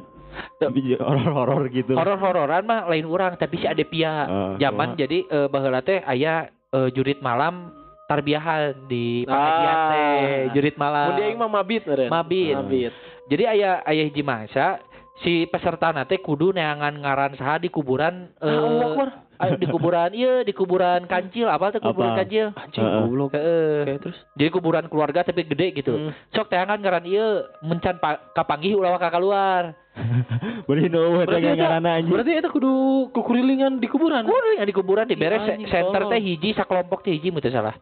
Tapi horor-horor gitu. Horor-hororan mah lain urang tapi si ade pia. Ah, Zaman kumaha? jadi eh, baheula teh aya eh, jurit malam tarbiahan di pengajian Ah. teh jurit malam. Mun mah mabit meureun. Mabit. Mabit. Jadi ayah ayah hiji masa si peserta nate kudu neangan ngaran saha di kuburan eh Ah, Allah Akbar. ayo di kuburan iya di kuburan kancil apa tuh kuburan Apa? kancil Anjing Heeh. goblok. Heeh. Terus. jadi kuburan keluarga tapi gede gitu Hmm. sok teangan ngaran iya mencan pa, kapanggih ulah ka keluar Beri nu eta Berarti ngaranna anjing. Berarti itu kudu kukurilingan di kuburan. yang di kuburan di beres center teh hiji sakelompok teh hiji mutu salah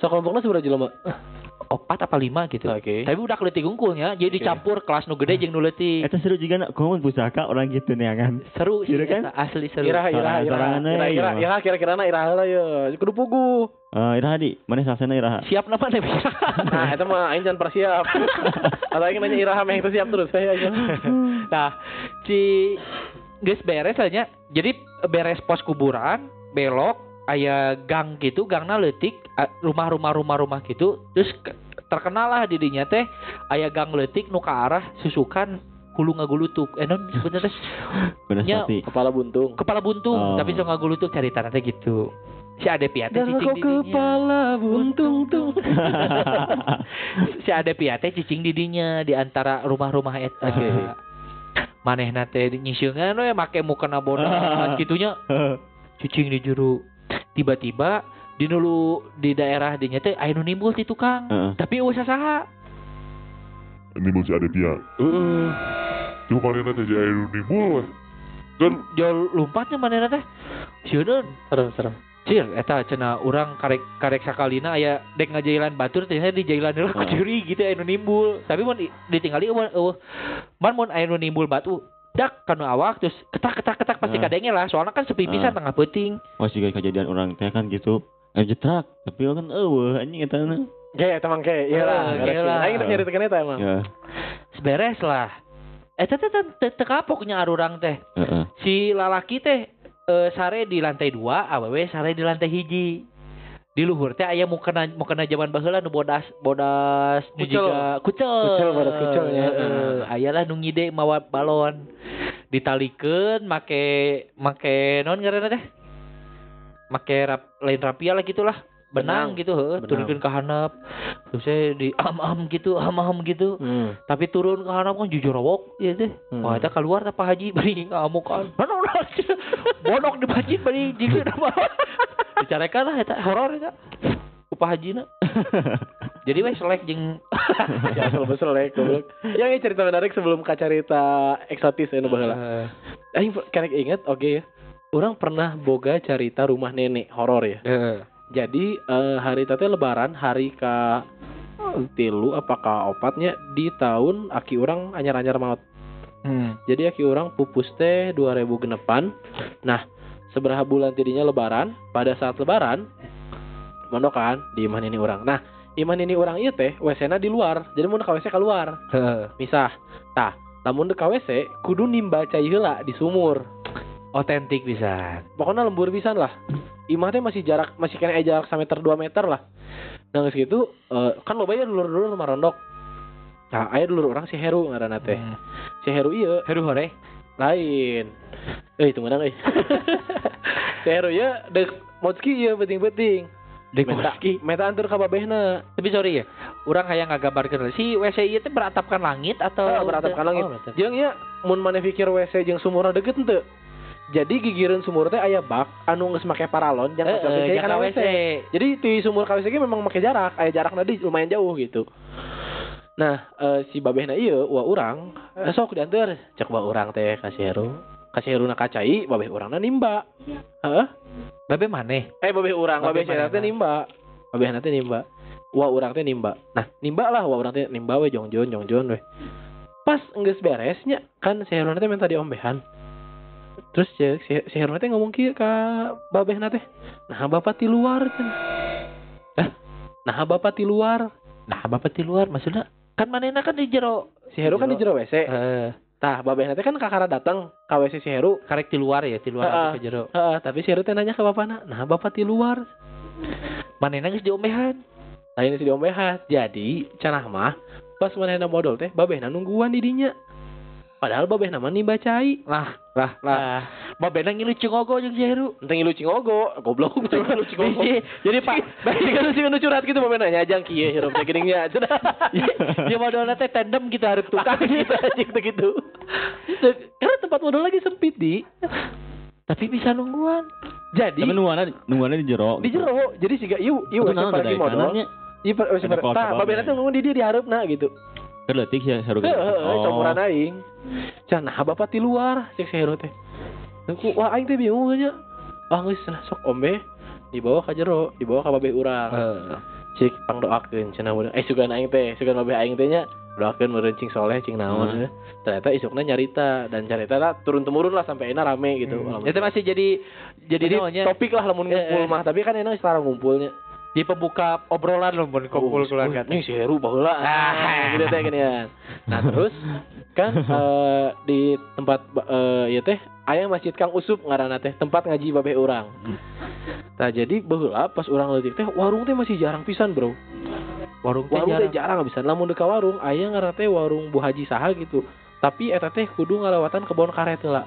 Sakelompokna seberapa jelema? opat apa lima gitu. Oke. Tapi udah leutik unggulnya, jadi Oke. dicampur kelas nu gede jeung nu leutik. Eta seru juga nak komun pusaka orang gitu neangan. Seru sih Iya kan? eta, asli seru. Iraha, iraha, Sorangan- iraha, sorangan iraha, euy, iraha, mah. iraha, kira-kira na iraha lah ya. Kudu pugu. Eh, iraha di, mana sasana iraha? Siap nama nih bisa. Nah, itu mah aing jangan persiap. Atau aing nanya iraha mah itu siap terus saya aja. Nah, si geus beres lah nya. Jadi beres pos kuburan, belok aya gang gitu, gangna leutik, a- rumah-rumah rumah-rumah gitu. Terus ke- terkenal lah di dinya teh aya gang leutik nu ka arah susukan hulu ngagulutuk. Eh non sebenarnya Nya, pasti. Kepala buntung. kepala buntung, Oh. tapi so ngagulutuk cerita teh gitu. Si Ade Piate cicing kok di dinya. kepala buntung tung. si Ade Piate cicing di dinya di antara rumah-rumah eta. Oke. Manehna teh nyisiungan we make mukena bodas kitunya cicing di juru. Tiba-tiba di dulu di daerah dinya teh aya nu nimbul ti tukang. Heeh. Tapi eueuh saha. Ini masih ada dia. Heeh. Cuma mana teh jadi nimbul. Kan Jol lompatnya manehna teh. Sieun Serem, serem. Cir, eta cenah urang karek karek sakalina aya dek ngajailan batur ternyata di jailan heula ku curi gitu aya nu nimbul. Tapi mun i- ditinggali eueuh eueuh. Man mun aya nu nimbul batu dak kanu awak terus ketak ketak ketak pasti Ah. kadenge lah soalnya kan sepi pisan Ah. tengah peuting. Wah juga kejadian orang teh kan gitu. Eh jetrak, tapi kan eueuh anjing eta na. Kayak emang kayak iya lah. Ah, iya lah. Aing terus nyaritakeun eta emang. Ya, Beres lah. Eta teh teh teh teu kapoknya arurang teh. heeh. Si lalaki teh eh, sare di lantai dua, awewe sare di lantai hiji. Di luhur teh aya mukena mukena zaman baheula nu bodas bodas Kucel. kucel. Kucel, bodas kucel, ya. Heeh, aya lah nu ngide mawa balon. Ditalikeun make make naon ngaranna teh? Make rap, lain rapia lah gitulah. Benang, Benang. gitu heeh, turunkeun ke handap. Terus di am-am gitu, am-am gitu. Hmm. Tapi turun ke handap kan jujur rawok ya teh. Hmm. Wah, eta keluar apa haji bari ngamuk kan. Bodok di masjid bari nama. Dicarekan lah eta horor eta. Upah hajina. Jadi wes selek jeung Ya asal ya goblok. Yang ini cerita menarik sebelum ka cerita eksotis ya nu baheula. Eh, Aing karek inget oke ya. Orang pernah boga cerita rumah nenek horor ya. eh. Jadi eh, hari tete lebaran hari ka eh, tilu apakah opatnya di tahun aki orang anyar-anyar maut. Hmm. Jadi aki orang pupus teh 2000 genepan. Nah, seberapa bulan tidinya lebaran, pada saat lebaran mondok kan di iman ini orang. Nah, iman ini orang ieu teh WC-na di luar. Jadi mun ka WC keluar, Heeh. misah. Tah, lamun dek ka WC kudu nimba cai heula di sumur. Otentik bisa. Pokoknya lembur pisan lah. Imah teh masih jarak masih kena jarak sameter 2 meter lah. Nah, geus gitu eh, kan loba ya dulur-dulur rumah rondok. Nah, aya dulur orang si Heru ngaranna teh. Hmm. Si Heru ieu Heru hore. Lain. Eh, itu menang euy. si Heru ya dek Motski ieu penting-penting. Dek Meta, Moski. meta antur ka babehna. Tapi sorry ya, orang kayak ngagabarkeun si WC ieu teh beratapkan langit atau Oh, beratapkan langit. Oh. Jeung ya mun maneh pikir WC jeung sumurna deket henteu. Jadi gigireun sumur teh aya bak anu geus make paralon Eh, jangan eh, WC jangan kana WC. Jadi di sumur KWC memang make jarak, aya jarak nadi lumayan jauh gitu. Nah, eh, si babehna ieu wa urang, eh, sok diantar cek wa urang teh ka si Heru. Ka si Heru na kacai, babeh urangna nimba. Heeh. Babe maneh. Eh babeh urang, Babeh babeh si Heru teh nimba. Babehna teh nimba. Wa urang teh nimba. Nah, nimba lah wa urang teh nimba we jongjon jongjon we. Pas geus beresnya kan si Heru teh minta diombehan. Terus si, si, si Heru teh ngomong kieu ka babehna teh. Nah, bapak di luar cenah. Eh, nah bapak di luar. Nah, bapak di luar maksudnya kan manehna kan di jero. Si Heru kan di jero WC. Eh, Tah, babehna teh kan kakara datang ka WC si Heru. karek di luar ya, di luar Heeh. ke jero. Heeh, tapi si Heru nanya ke bapakna, "Nah, bapak di luar." Manehna geus diombehan. Lain si diombehan. Jadi, cenah mah pas manehna modal teh babehna nungguan di dinya. Padahal babehna mah nibacai. Lah, lah, lah. Babena ngilu cengogo jeung si Heru. Enteng ngilu cingogo, goblok teh ngilu cingogo. Bisi. Jadi Pak, bisi kan sih nu curhat gitu babehna nya ajang kieu hirup teh geuning cenah. Dia modalna teh tandem gitu hareup tukang. Tukang gitu anjing teh gitu. Karena tempat modal lagi sempit di. Tapi bisa nungguan. Jadi Tapi nungguanna nungguanna di jero. di jero, jadi siga ieu ieu Itu WC naon parkir tadi modal. Iya, parkir. kolot Tah, apa, babehna Bang? teh ngomong di dia di hareupna gitu. Kerletik ya seru Heeh, gitu. heeh, campuran aing. Can nah bapak di luar cek si Heru teh. Aku wah aing teh bingung nya. Ah geus cenah sok ombe dibawa ka jero, dibawa ka babeh urang. Heeh. cik pang doakeun cenah budak eh sugan aing teh sugan babeh aing teh nya doakeun meureun cing soleh cing naon Hmm. ternyata isukna nyarita dan cerita lah turun temurun lah sampai enak rame gitu Hmm. Itu masih jadi jadi, jadi topik lah lamun ngumpul mah tapi kan enak sekarang ngumpulnya di pembuka obrolan loh mun kumpul keluarga. Ini si Heru baheula. Ah. gitu teh ginian. Nah, terus kan eh, di tempat eh ieu teh aya masjid Kang Usup ngaranna teh, tempat ngaji babeh urang. Nah, jadi baheula pas urang leutik teh warung teh masih jarang pisan, Bro. Warung teh Warung jarang. jarang pisan. Lamun deuk ka warung aya ngaranna teh warung Bu Haji saha gitu. Tapi eta teh kudu ngalawatan kebon karet heula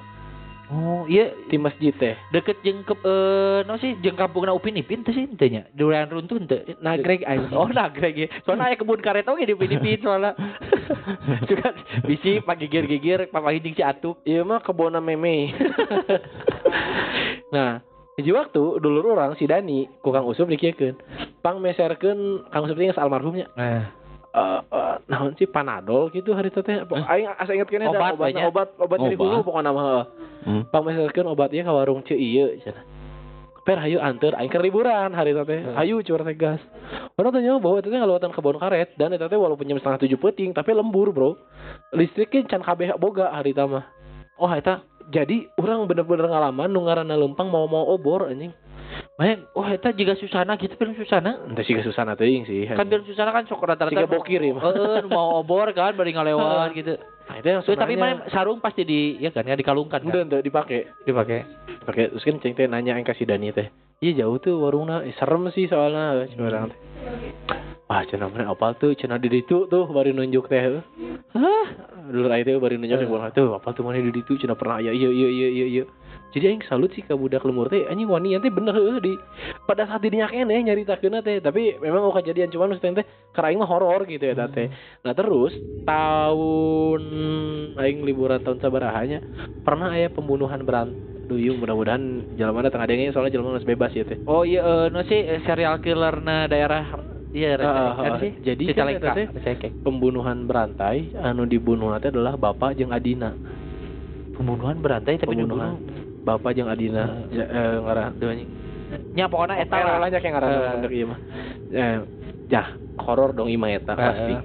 Oh, iya di masjid teh. deket jeung ke eh no sih jeung kampungna Upin Ipin teh sih teh nya. Durian runtun teh. Nagreg aing. Oh, nagreg ya. Soalnya aya kebun karet oge di Upin Ipin soalnya. Juga bisi pagigir-gigir papahiding si atuk. Iya mah kebona meme. nah, hiji waktu dulur orang si Dani ku Kang Usup dikiekeun. Pang meserkeun Kang Usup tinggal almarhumnya. Nah, Eh eh, naon sih panadol gitu hari teh. Pok- Aing asa inget kene Obat obat obat obat dari hulu pokoknya mah. Hmm. Pang meserkeun obat ieu ka warung Ceu ieu cenah. Per hayu anter aing keur liburan hari teh. Hayu cur teh gas. Orang tanya bahwa itu teh ngalewatan kebon karet dan itu teh walaupun jam setengah tujuh peting tapi lembur bro. Listriknya can kabeh boga hari itu mah. oh eta Jadi orang bener-bener ngalaman nu ngaranna lempang mau mau obor anjing. Banyak, oh eta juga Susana gitu film Susana. Entah sih susana teuing sih. Kan film Susana kan sok rata-rata Siga bokir ya, mah. Heeh, mau obor kan bari ngalewat gitu. Nah, itu yang Terus tapi sebenarnya- mana sarung pasti di ya kan ya dikalungkan kan. Udah, udah dipakai. dipakai. Pakai terus kan ceng teh nanya yang kasih Dani teh. Iya jauh tuh warungna, eh, serem sih soalnya cuma orang teh. Wah, cenah mana apa tuh? Cenah di ditu tuh baru nunjuk teh. Hah? Dulu teh baru nunjuk Eh. uh. tuh apa tuh mana di ditu cenah pernah aya iya iya iya iya iya. Jadi aing salut sih ka budak lemur teh anjing wani teh bener heuh di pada saat dirinya kene nyaritakeun teh tapi memang oh kejadian cuman maksudnya teh karena aing mah horor gitu ya teh. Nah terus tahun aing liburan tahun sabarahanya pernah aya pembunuhan berant duyung mudah-mudahan jalan mana tengah dengnya soalnya jalan mana bebas ya teh. Oh iya eh no sih eh, serial killer na daerah iya Ah, kan ah, sih. jadi di kan teh pembunuhan berantai anu dibunuh teh adalah bapak jeung adina. pembunuhan berantai tapi Pembunuhan. dibunuh. Bapak jeung adina ya, eh, ngarah anjing. Nya pokoknya eta lah. lah yang ngarah Eh. untuk ieu mah. Eh, jah horor dong ima eta Eh, pasti. eh.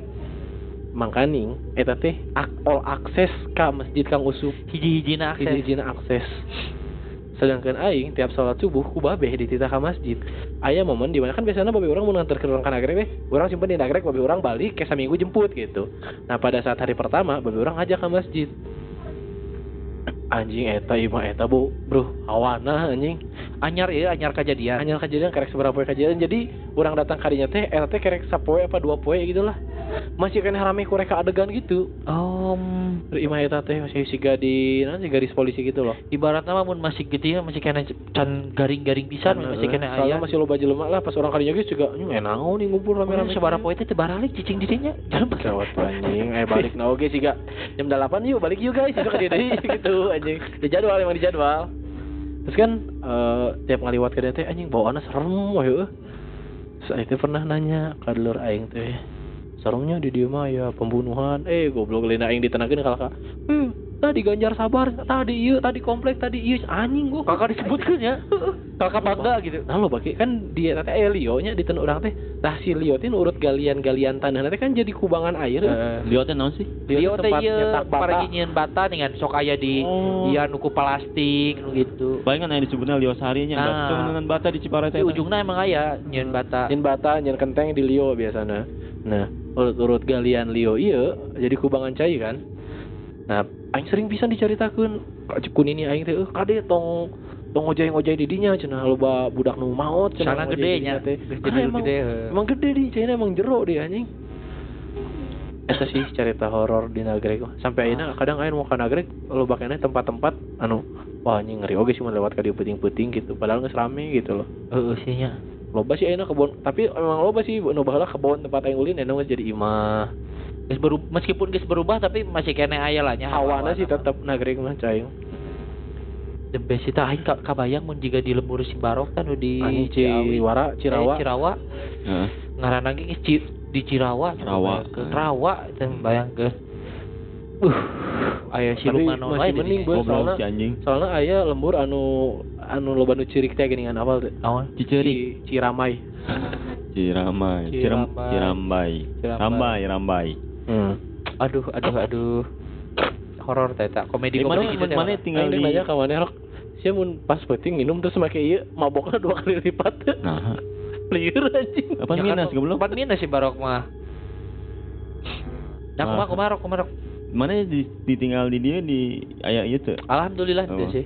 Mangkaning eta teh ak- all akses ka masjid Kang Usup. Hiji-hijina akses. Hiji-hijina akses. Sedangkan aing tiap sholat subuh ku babeh di titah ka masjid. Aya momen di mana kan biasanya babe orang mau nganterkeun urang ka nagrek teh, urang simpen di nagrek babe orang balik ke saminggu jemput gitu. Nah, pada saat hari pertama babe orang ngajak ke masjid. Anjing eta ieu mah eta bu, bro, awana anjing. Anyar ya, anyar kejadian. Hanya kejadian kerek seberapa kejadian. Jadi orang datang kadinya teh eta teh kerek sapoe apa dua poe gitu lah. Masih kan rame kureka adegan gitu. Dari imah eta teh masih siga di nanti garis polisi gitu loh. ibaratnya mah mun masih gitu ya masih kena can garing-garing pisan masih kena Soalnya aya. masih loba jelema lah pas orang kadinya geus juga "Hmm, enak nih ngumpul rame-rame. Rame sabaraha poe teh teu baralik cicing di dinya. Jangan pakai Gawat anjing, eh balik na oge siga jam 8 yuk balik yuk guys, itu deui gitu anjing. Di jadwal emang di jadwal. Terus kan eh tiap ngaliwat ke dia teh anjing bawaanna serem wah teh pernah nanya ka dulur aing teh. Seremnya di dieu mah ya pembunuhan. Eh goblok lain aing ditenangkeun kalaka. Eh, tadi Ganjar sabar, tadi ieu, tadi komplek, tadi ieu anjing gua. Kakak disebutkeun ya. Kakak bangga gitu. Nah lo bagi kan dia teh aya Leo nya di urang teh. Tah si Leo teh urut galian-galian tanah teh kan jadi kubangan air. Lihat naon sih? Dia teh tempat ieu nyetak bata. dengan sok aya di Oh. iya nuku plastik gitu. Paling kan yang disebutnya Liosari nya, Nah. nah. dengan bata di Ciparai Di ujungnya emang aya nyieun bata. Nyen bata, nyen kenteng di Leo biasanya. Nah, urut-urut galian Leo iya jadi kubangan cai kan. Nah, aing sering bisa dicaritakeun Kak Cekun ini aing teh eh kade tong tong ngojay-ngojay di dinya cenah loba budak nu maot cenah Sana gede nya. teh. Ah, emang, gede. heuh. emang gede di China emang jero deh anjing. Eta sih cerita horor di Nagreg mah. Sampai ayeuna kadang aing mau ka Nagreg loba keneh tempat-tempat anu wah anjing ngeri oge sih lewat ka dieu peuting-peuting gitu padahal geus rame gitu loh. Heeh sih nya. loba sih enak kebon tapi emang loba sih nu baheula kebon tempat aing ulin enak jadi imah Geus berubah meskipun geus berubah tapi masih kena aya lah nya. hawana sih tetep nagreg mah cai The best itu aing ka- kabayang mun jiga di lembur Simbarok kan di Anjing Ciawi. Ciwara Cirawa Eh, Cirawa. Heeh. Ngaranna ge geus Ci- di Cirawa. Rawa. Ke Rawa teh bayangkeun. Uh, aya siluman masih lain di mending. Goblok soalnya- si anjing. soalnya aya lembur anu anu loba nu cirik teh geuningan awal teh Naon? Cicerik. Ci- Ciramai Ciramai. Ciram Ciramai. Cirambai. Cirambai. Rambai, Rambai. Hmm. Aduh, aduh, aduh. Horor teh tak komedi Eh, mana komedi gitu mana tinggal di nanya ka mana rok. Sia mun pas penting minum terus make ieu mabokna dua kali lipat. Nah, Liur anjing. apa Ya kan, minus goblok? Empat minus sih barok mah. Nah, kumaha Ah. kumaha rok. Mana di, ditinggal di dia di aya ieu teu? Alhamdulillah sih.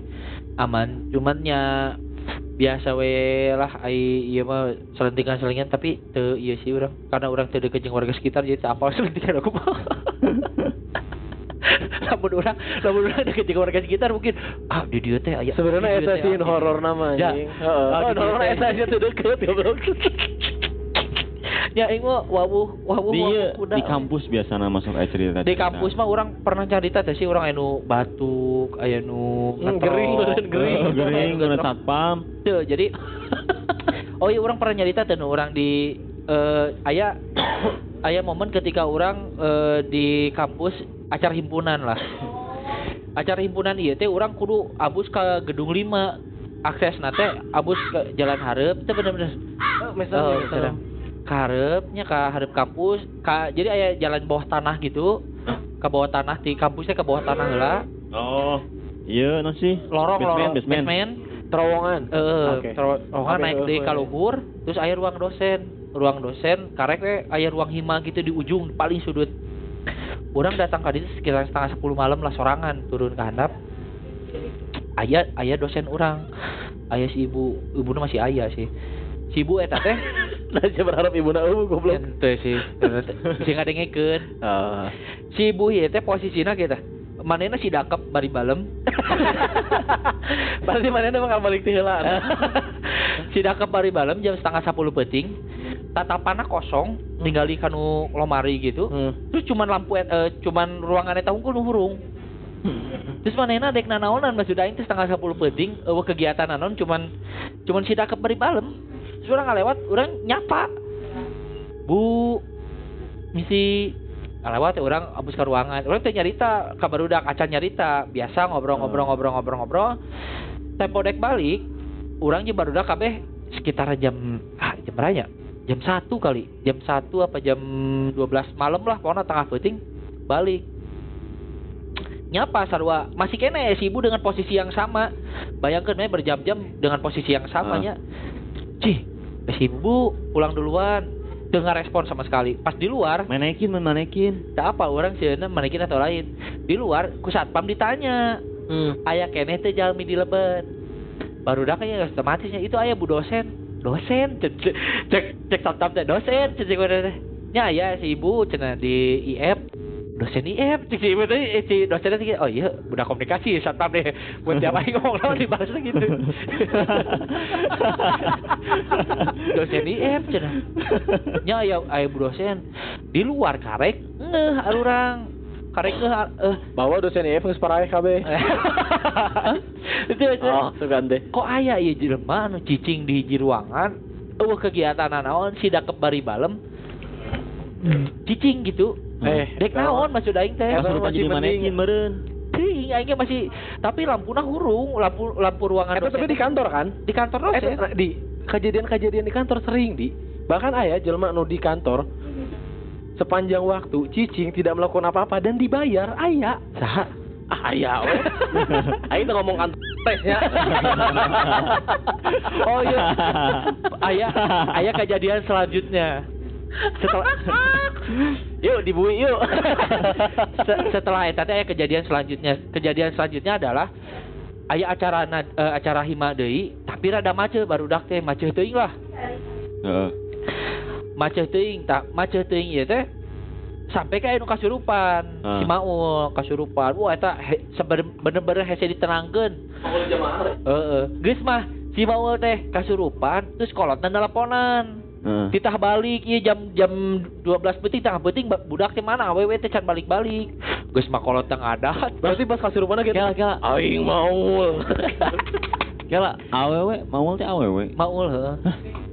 Aman, cuman nya biasa we lah ai ieu mah selentingan-selentingan tapi teu ieu sih urang karena urang teu deket jeung warga sekitar jadi apal selentingan aku mah. lamun urang lamun urang deket jeung warga sekitar mungkin ah di dieu teh aya Sebenarnya eta sih ah, horor nama Ya. anjing. Heeh. Di horor eta sia teu deket goblok. Ya aing mah wawuh wawuh Dia kuda. di kampus biasanya masuk aya cerita. di kampus mah orang pernah cerita teh sih orang anu batuk aya nu Hmm, gering, beureun gering. Oh, gering geunan satpam. Teu, jadi oh iya orang pernah nyarita teh orang di eh aya aya momen ketika orang eh, di kampus acara himpunan lah acara himpunan iya teh orang kudu abus ke gedung 5 akses nate abus ke jalan hareup teh bener-bener Oh, serem. Ka hareupnya ka hareup kampus ka jadi aya jalan bawah tanah gitu. Ke bawah tanah di kampusnya ke bawah tanah heula. Oh, iya non sih. lorong basement, lorong. Basement. basement. Terowongan. eh Oke. terowongan naik di kaluhur terus aya ruang dosen. Ruang dosen karek we aya ruang hima gitu di ujung paling sudut. Orang datang ke ditu sekitar setengah sepuluh malam lah sorangan turun ke handap ayah ayah dosen orang ayah si ibu ibu masih ayah sih. Si ibu eta teh Nah, saya berharap ibu na eueuh goblok. ente sih. Sih ngadengekeun Ah. si ibu ieu teh posisina kita. Manena si dakep bari balem. Pasti mana bakal balik ti heula. si dakep bari balem jam setengah sepuluh peting tatapanna kosong tinggal di kanu lomari gitu. Hmm. terus cuman lampu et- eh, cuman ruangan eta unggul nu hurung. Terus manena dek nanaonan mas udah itu setengah sepuluh peting eueuh kegiatan naon cuman cuman si dakep bari balem terus urang ngalewat urang nyapa. Bu misi ngalewat ya orang abis ke ruangan. Orang teh nyarita kabar udah kaca nyarita biasa ngobrol-ngobrol-ngobrol-ngobrol-ngobrol tempo dek balik orang baru udah kabeh sekitar jam ah jam berapa ya? jam satu kali. Jam satu apa jam 12 malam lah pokoknya tengah penting balik. Nyapa sarwa. Masih kene si ibu dengan posisi yang sama. Bayangkan berjam-jam dengan posisi yang samanya cih si ibu pulang duluan. Dengar respon sama sekali. Pas di luar Manekin, manekin. tak apa orang sih manekin atau lain. Di luar ku satpam ditanya. Hmm. ayah keneh teh jalmi di lebat baru dah kayaknya otomatisnya. Itu ayah bu dosen. Dosen? Cek cek cek, cek satpam teh. Dosen cek cek mana teh nya aya si ibu cenah di IF dosen IF cek si teh eh, si dosennya teh oh iya udah komunikasi satpam deh. Buat tiap hari ngomong lawan dibalasnya gitu dosen IF cenah nya aya bu dosen. Di luar karek ngeh arurang karek ngeh eh. Bawa dosen EF geus paraeh kabeh. itu itu. Oh, sugan deh. kok aya ieu jelema anu cicing di hiji ruangan? Eueuh kegiatan naon si dakep bari balem. Cicing gitu Eh, dek naon maksud aing teh lupa masih jadi mending. manekin meureun. Teuing aingnya masih tapi lampuna hurung lampu lampu ruangan Eta tapi di kantor kan? di kantor dosen Eta di kejadian-kejadian di kantor sering di. Bahkan aya jelema nu di kantor sepanjang waktu cicing tidak melakukan apa-apa dan dibayar aya. saha Ah, aya we. Aing teu ngomong kantor tesnya. oh iya ayah ayah kejadian selanjutnya setelah yuk dibui yuk. Se- setelah eta teh aya kejadian selanjutnya. Kejadian selanjutnya adalah aya acara eh, acara hima deui tapi rada macet baru dak teh macet teuing lah. Heeh. macet teuing tak macet teuing ieu teh. Sampai ka anu kasurupan Ah. si Maul kasurupan. Wah eta bener-bener hese ditenangkeun heeh. Geus mah si Maul teh kasurupan terus kolotna nelponan Titah balik iya jam jam 12 penting tengah penting ba- budak teh mana awewe teh can balik-balik. Geus makolot teng adat. Berarti pas kasurupan gitu. Kela kela Aing mau. kela awewe mau teh awewe. Maul heuh.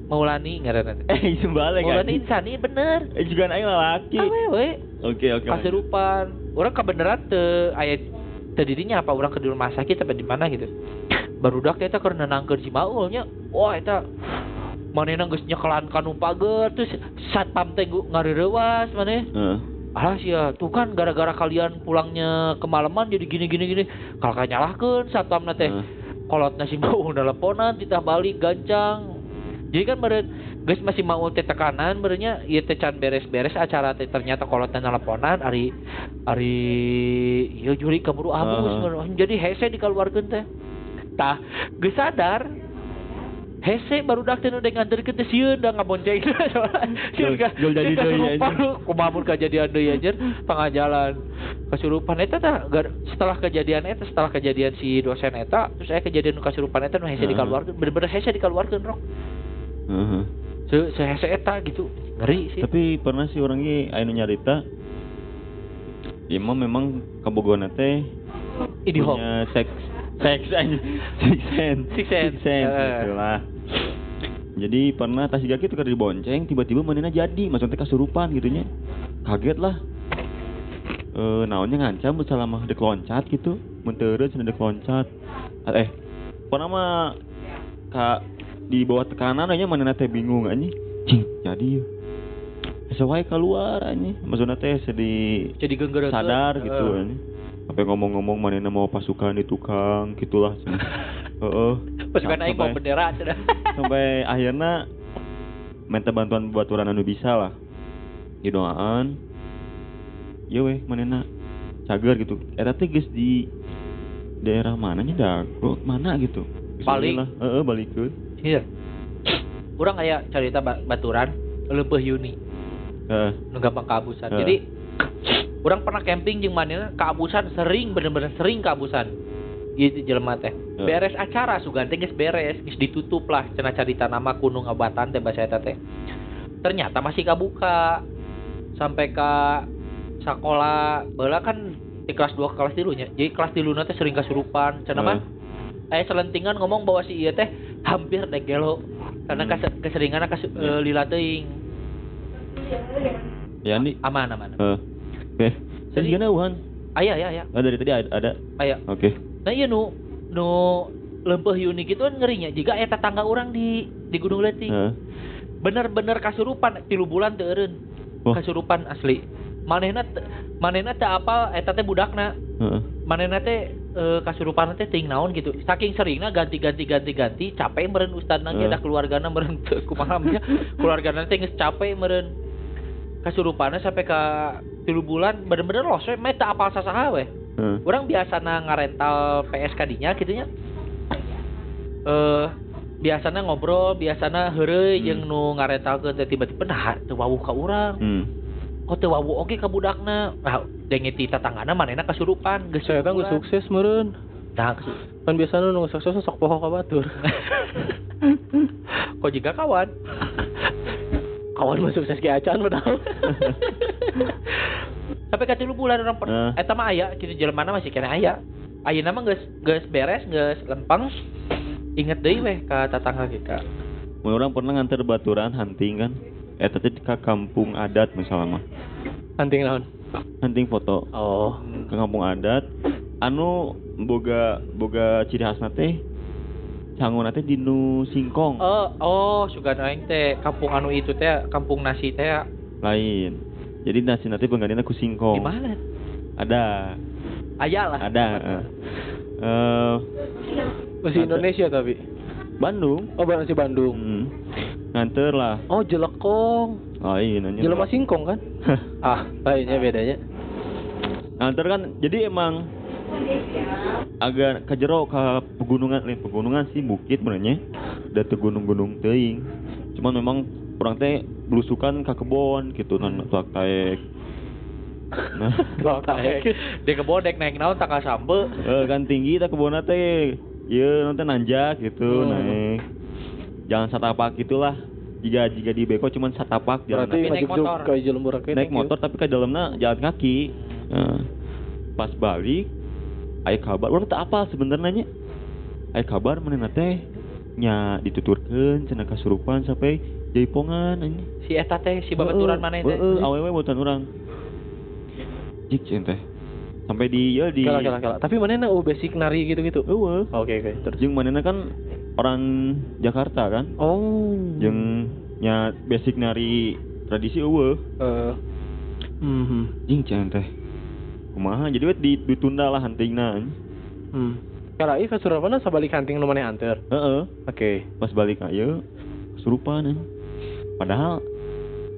Maulani ngaranna teh. Eh itu balik Maulani kan. insani bener. Eh juga aing lalaki. Awewe Oke oke. kasurupan. Orang kebeneran teu aya teu dirinya apa orang ke rumah sakit apa di mana gitu. Barudak teh eta keur nenangkeun si Maulnya. Wah eta manehna geus nyekelan kanu pager terus satpam teh ngarerewas maneh Heeh. alah sia tuh kan gara-gara kalian pulangnya kemalaman jadi gini gini gini kalau nyalahkeun satpamna teh Heeh. kolotna si mau teleponan titah balik gancang jadi kan meren guys masih mau teh tekanan merenya ieu teh can beres-beres acara teh ternyata kolotna teleponan ari ari ieu juri keburu abus meureun. jadi hese dikeluarkeun teh tah geus sadar hese baru dak teh nu dek nganterkeun teh sieun da ngabonceng sieun ka Jol jadi deui, anjing. kumaha mun kejadian deui anjir tengah jalan. Kasurupan eta tah setelah kejadian eta setelah kejadian si dosen eta terus aya kejadian nu kasurupan eta nu hese dikeluarkeun bener-bener hese dikeluarkeun rok. Heeh. se se hese eta gitu. Ngeri sih. Tapi pernah sih orang ge anu nyarita Imam memang kebogohan teh punya seks seks aja six sense Six sense. sense Eh. gitu lah. Jadi pernah tas gaki tuh kada dibonceng tiba-tiba manehna jadi maksudnya kasurupan gitu nya. Kaget lah. Eh naonnya ngancam selama dek loncat gitu. Mun teureun cenah dek loncat. Eh pernah mah ka di bawah tekanan aja manehna teh bingung anjing. Cing, jadi ya. Sesuai keluar anjing. Maksudnya teh sedih jadi sadar gitu kan sampai ngomong-ngomong manena mau pasukan di tukang gitulah. Heeh. Pasukan aing mau bendera sampai akhirnya minta bantuan baturan anu bisa lah. Didoaan ya weh manena cager gitu. Eta teh geus di daerah mananya? Dago mana gitu? Paling- lah. Heeh balikeun iya. Kurang aya cerita ba- baturan leumpeuh Yuni. Heeh. Nu gampang keabusan. Heeh. Jadi orang pernah camping jeung manehna keabusan sering bener-bener sering keabusan. Ieu jelema teh. Heeh. Beres acara sugan teh geus beres, geus ditutup lah cenah carita nama kuno ngabatan teh bahasa eta teh. Ternyata masih kabuka sampai ke sekolah bala kan di kelas 2 ke kelas 3 nya. Jadi kelas 3 teh sering kasurupan. Cenah mah aya selentingan ngomong bahwa si ieu teh hampir dek gelo karena Hmm. kas- keseringan kas eh, lila teuing. ya nih Aman aman. heeh Jadi- jadi gimana Wuhan Aya aya aya. ah, dari tadi ada, ada. Aya. oke Nah iya nu nu lempeh unik itu kan ngerinya jika eta tangga orang di di Gunung Leutik. Heeh. Bener-bener kasurupan tilu bulan teu eureun. Wah. Kasurupan asli. Manehna manehna teu apal eta teh budakna. Heeh. Manehna teh eh, kasurupan teh ting naon gitu. Saking seringna ganti-ganti ganti-ganti capek meureun ustadna ge Heeh. da keluargana meureun teu kumaha nya. keluargana teh geus capek meureun. Kasurupannya sampai ke tilu bulan bener-bener we mah teu apal sasaha we. Heeh. orang biasana ngarental PSK dinya gitu nya eh biasana ngobrol biasana heureuy Hmm. jeung nu ngarentalkeun teh tiba-tiba nah teu wawuh ka urang Hmm. oh teu wawuh oge ka budakna nah denge ti tatanggana manehna kasurupan geus Saya kan gue sukses meren. nah Kan biasanya nu sukses sok poho ka batur. kok juga kawan Kawan sukses ge acan padahal. sampai ka tilu bulan orang per- Nah. eta mah aya kitu jelemana masih kena aya ayeuna mah geus geus beres geus lempeng inget deui weh ka tatangga kita Mun orang pernah nganter baturan hunting kan eta teh ke kampung adat misalnya mah Anting naon? hunting foto Oh. ke kampung adat anu boga boga ciri khasna teh cangun teh di nu singkong Oh, oh, sugan aing teh kampung anu itu teh kampung nasi teh lain jadi nasi nanti penggantinya ku singkong di mana? ada Aya lah. ada eh. Eh, Masih. Indonesia tapi. Bandung Oh, masih Bandung. hmm. nganter lah Oh, jelekong. lain anjing. Jelema singkong kan? ah, lainnya bedanya. nganter kan jadi emang agak ke jero ke pegunungan lain pegunungan sih bukit sebenarnya. Da teu gunung-gunung teuing. Cuman memang orang teh belusukan ke kebon gitu nan tuak taek nah. Di kebodek naik naon tak sambe. eh, kan tinggi tak kebon teh. Iya nanti nanjak gitu Hmm. naik. Jangan satapak gitulah. Jika jika di beko cuman satapak jalan Berarti Tapi naik motor. kayak naik motor tapi ke dalamnya jalan kaki. Nah, pas balik aya kabar orang tak apa sebenarnya aya kabar mana teh nya dituturkeun cenah kasurupan sampai jaipongan ini Si eta teh si babaturan mana teh? heeh awewe buatan orang jik cen teh sampai di ya di Kala kala kala. Tapi mana na oh, basic nari gitu-gitu. eueuh Oke oke. Terus jeung manehna kan orang Jakarta kan Oh. jeung nya basic nari tradisi eueuh Eh. Mhm. can teh kumaha jadi we di, ditunda lah huntingna Hmm. Kalau Iva Surabaya sabalik hunting nu maneh anter. heeh Oke. pas balik ayo anjing. padahal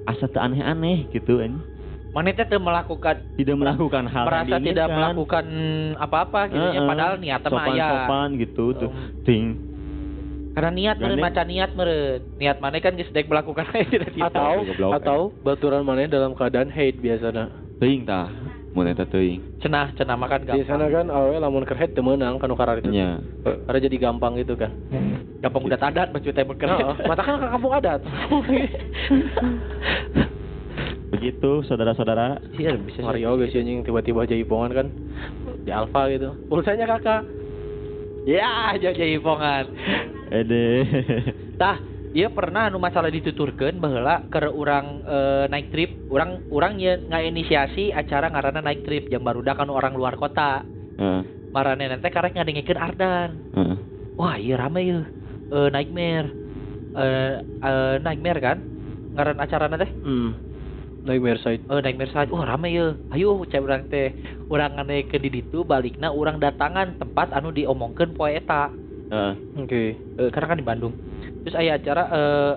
asa teu aneh-aneh gitu anjing. Mana teh teu melakukan tidak melakukan hal yang merasa tidak diinginkan. melakukan apa-apa gitu nya Heeh. padahal niatnya mah aya. sopan-sopan gitu tuh Um, ting Karena niat meureun Gane. maca niat meureun. Niat mana kan geus dek melakukan tidak. Atau atau baturan maneh dalam keadaan hate biasana. teuing tah mun eta teuing cenah cenah makan gampang. Biasana kan awe lamun keur hate teu meunang kan karar itu. nya Karena jadi gampang gitu kan. Gampang udah tadat baca teh beker. Heeh, mata kan ke kampung adat. begitu saudara-saudara Iya bisa. Mario guys anjing tiba-tiba jaipongan kan di Alfa gitu. Pulsanya kakak. Ya, aja jaipongan. ede Tah, iya pernah anu masalah dituturkeun baheula keur urang eh, naik trip, urang urang ye ngainisiasi acara ngaranna naik trip yang barudak anu orang luar kota. Heeh, Marane teh karek ngadengikeun Ardan. heeh. Wah, iya rame yeuh. Eh nightmare. Eh eh nightmare kan? Ngaran acarana teh? Hmm. Nightmare side. Eh nightmare saja. Wah, rame yeuh. Ayo cai urang teh. Urang nganekeun di ditu balikna urang datangan tempat anu diomongkeun poe eta. Heeh. Oke. Eh, karena kan di Bandung. Terus aya acara eh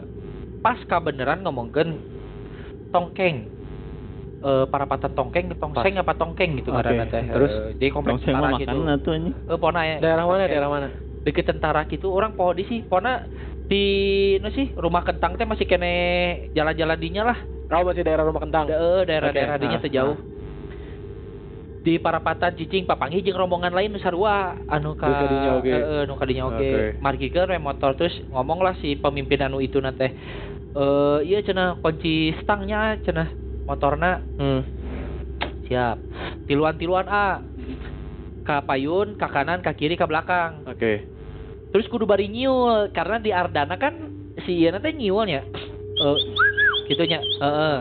pas beneran ngomongkeun tongkeng. Eh parapatan tongkeng, tongseng apa tongkeng gitu Oke, ngaranna teh. terus? Eh, di kompleks tentara gitu. Eh pona ya. Daerah mana? Daerah mana? Deket tentara gitu orang poho di sih. Pona di no sih rumah kentang teh masih kene jalan-jalan dinya lah. Kau masih daerah rumah kentang. Daerah-daerah Oke, dinya ah, teu jauh. Di parapatan cicing papangi jeung rombongan lain sarua anu ka Nu ka dinya oge. Ka dinya. Margikeun we motor terus ngomong lah si pemimpin anu itu teh. Eh iya cenah kunci stangnya cenah motorna Hmm. siap. Tiluan-tiluan A. Ka payun, ka kanan, ka kiri, ka belakang. Oke. Terus kudu bari nyiul karena di Ardana kan si ieu teh nyiulnya. Eh gitunya. Heeh.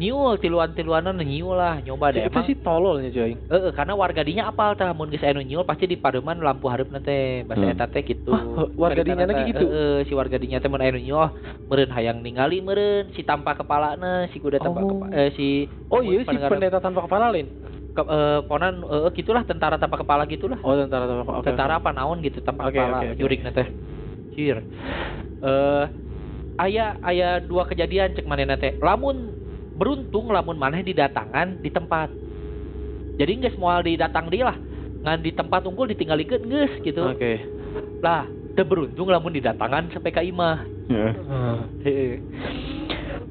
Nyiul tiluan-tiluanan nyiul lah nyoba deh emang. sih tololnya coy. Heeh, karena warga dinya apal tah mun geus aya nu nyiul pasti di pademan lampu hareup teh bahasa Hmm. eta teh gitu. Ah, warga dinya lagi gitu? Heeh, si warga dinya teh mun aya nu nyiul meureun hayang ningali meureun si tanpa kepalana si kuda tanpa Oh. kepa- eh, si Oh iya si pendeta tanpa kepala lain. ke, eh, ponan eh, gitulah tentara tanpa kepala gitulah. Oh tentara tanpa kepala. tentara apa naon gitu tanpa Oke, kepala oke, oke. jurik teh cir eh aya aya dua kejadian cek manehna teh lamun beruntung lamun maneh didatangan di tempat jadi geus moal didatang di lah ngan di tempat unggul ditinggalikeun geus gitu Oke. lah teu beruntung lamun didatangan sampai ka imah Heeh. Heeh.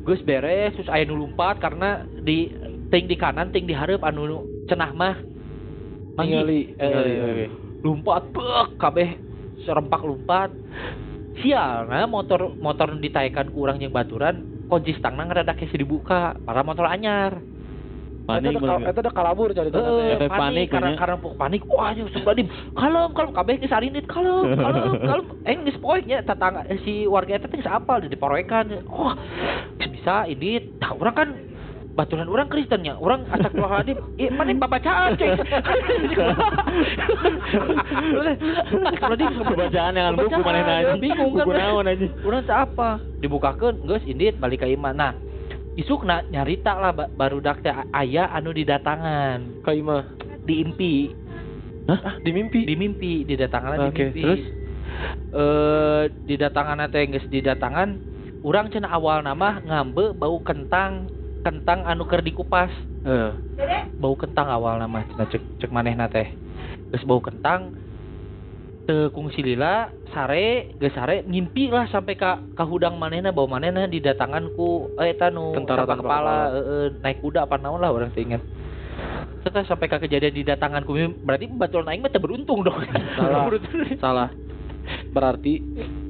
Gus beres terus aya nu lumpat karena di ting di kanan ting di hareup anu cenah mah. Eh, Oke. lumpat bek kabeh serempak lumpat sial nah motor motor nu ditaekan ku urang yang baturan kunci stangna ngeredak geus dibuka para motor anyar. Panik Itu udah itu kalabur cari Efek panik, panik karena karena pok panik. Wah nya sembadim kalem kalem. Kabeh geus arinit kalem kalem kalem. Eh geus poek nya si warga eta teh geus apal di poroekan. Wah bisa ini tah urang kan baturan orang Kristen nya orang asak keluar hadim eh mana babacaan cek Pembacaan yang buku mana nanya bingung kan buku naon aja Urang teh apa? Dibukakeun geus indit balik ka imah. Nah, isukna nyarita lah ba- barudak teh aya anu didatangan Ka imah. di impi, Ah, di mimpi. di mimpi didatangan di Oke, mimpi. terus? eh didatangan teh geus didatangan urang cenah awal nama ngambe bau kentang kentang anu keur dikupas Heeh. bau kentang awal nama cenah cek cek manehna teh geus bau kentang teu kungsi lila sare geus sare ngimpi lah sampai ka ka hudang manehna bau manehna didatangan ku eh eta nu Tentara tanpa kepala kepala. heeh, naik kuda apa naon lah orang teu inget Setelah sampai ke kejadian didatangan ku berarti baturan aing mah beruntung dong. Salah. Salah. Berarti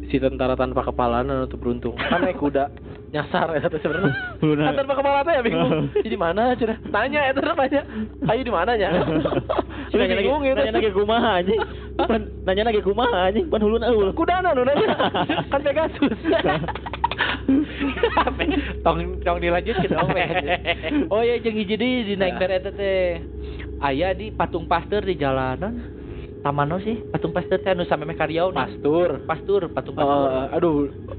si tentara tanpa kepala anu tuh beruntung. Kan naik kuda nyasar ya teh sebenarnya. Kan tanpa kepala teh ya bingung. Jadi mana cenah? Tanya eta nanya. Ayo di mana nya? Sudah Nanya lagi, bingung gitu. nanya lagi kumaha anjing. Pan nanya lagi kumaha anjing, pan hulun eueuh. Kudana nu nanya. Kan Pegasus. tong tong dilanjutkeun dong weh. Oh jeung hiji deui di naik eta teh. Aya di patung pasteur di jalanan taman naon sih patung pasteur teh anu karyau nih Pastur. pastur patung pastur Eh, aduh,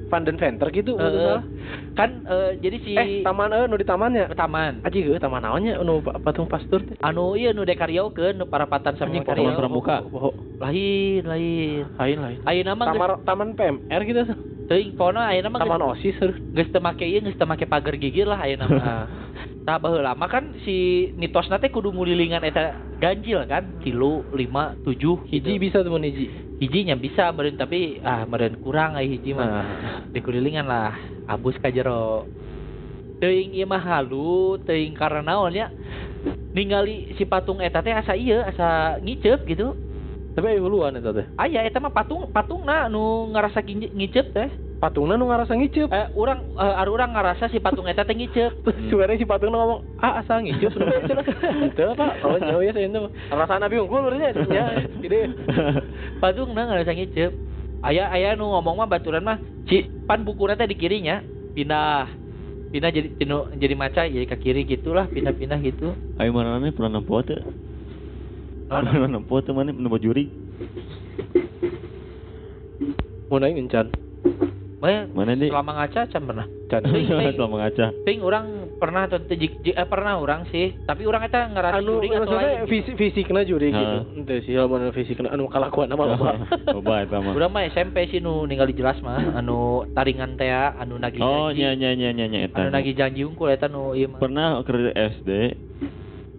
Van den Venter gitu. Maksudnya. kan eh, jadi si eh, taman eh nu di tamannya. taman Aji ge taman naonnya nu pa- patung pastur teh. anu iya nu dekaryo ke nu parapatan Anjing, karyau Pramuka. Lain lain Lain lain. ayeuna mah Taman taman PMR gitu. teuing pokona ayeuna mah Taman OSIS. geus teu make ieu geus teu make pagar gigir lah ayeuna mah Tah baheula mah kan si mitosna teh kudu ngulilingan eta ganjil kan? Tilu lima tujuh hiji gitu. bisa temen hiji. hijinya bisa meureun tapi ah meureun kurang ai hiji mah. Nah, dikulilingan lah abus ka jero. Teuing ieu mah halu teuing karena naon nya? Ningali si patung eta teh asa ieu asa ngicep gitu. Tapi huluan eta teh. aya eta mah patung patungna nu ngarasa ngi- ngicep teh Patungna nu ngarasa ngiceup. eh urang eh, ari urang ngarasa si patung eta teh ngicep Terus sebenarnya si patungna ngomong, "Ah, asal ngiceup nu bae cenah." Henteu, Pak. Oh, jauh ya mah. Rasana bingung gua berarti ya. Gede. patungna ngarasa ngicep aya aya nu ngomong mah baturan mah ci pan bukuna teh di kirinya pindah pindah jadi tinu, jadi maca jadi ke kiri gitulah pindah-pindah gitu Ayo mana nih pernah nampu teh? Pernah nampu teh mana nampu juri? Mau naik encan. Maya, Mana nih? selama ngaca can pernah Can. Selama ngaca. ting orang pernah atau jik- jik- eh, pernah orang sih tapi orang eta ngerasa Anu juring atau maksudnya lain gitu. fisik fisikna juri gitu. Henteu sih lamun fisikna anu kalakuan mah loba. Coba eta mah. Urang mah SMP sih nu ningali jelas mah anu taringan teh anu nagih Oh, janji nya nya nya nya nya eta. anu nagih janji unggul eta nu ieu mah Pernah ke SD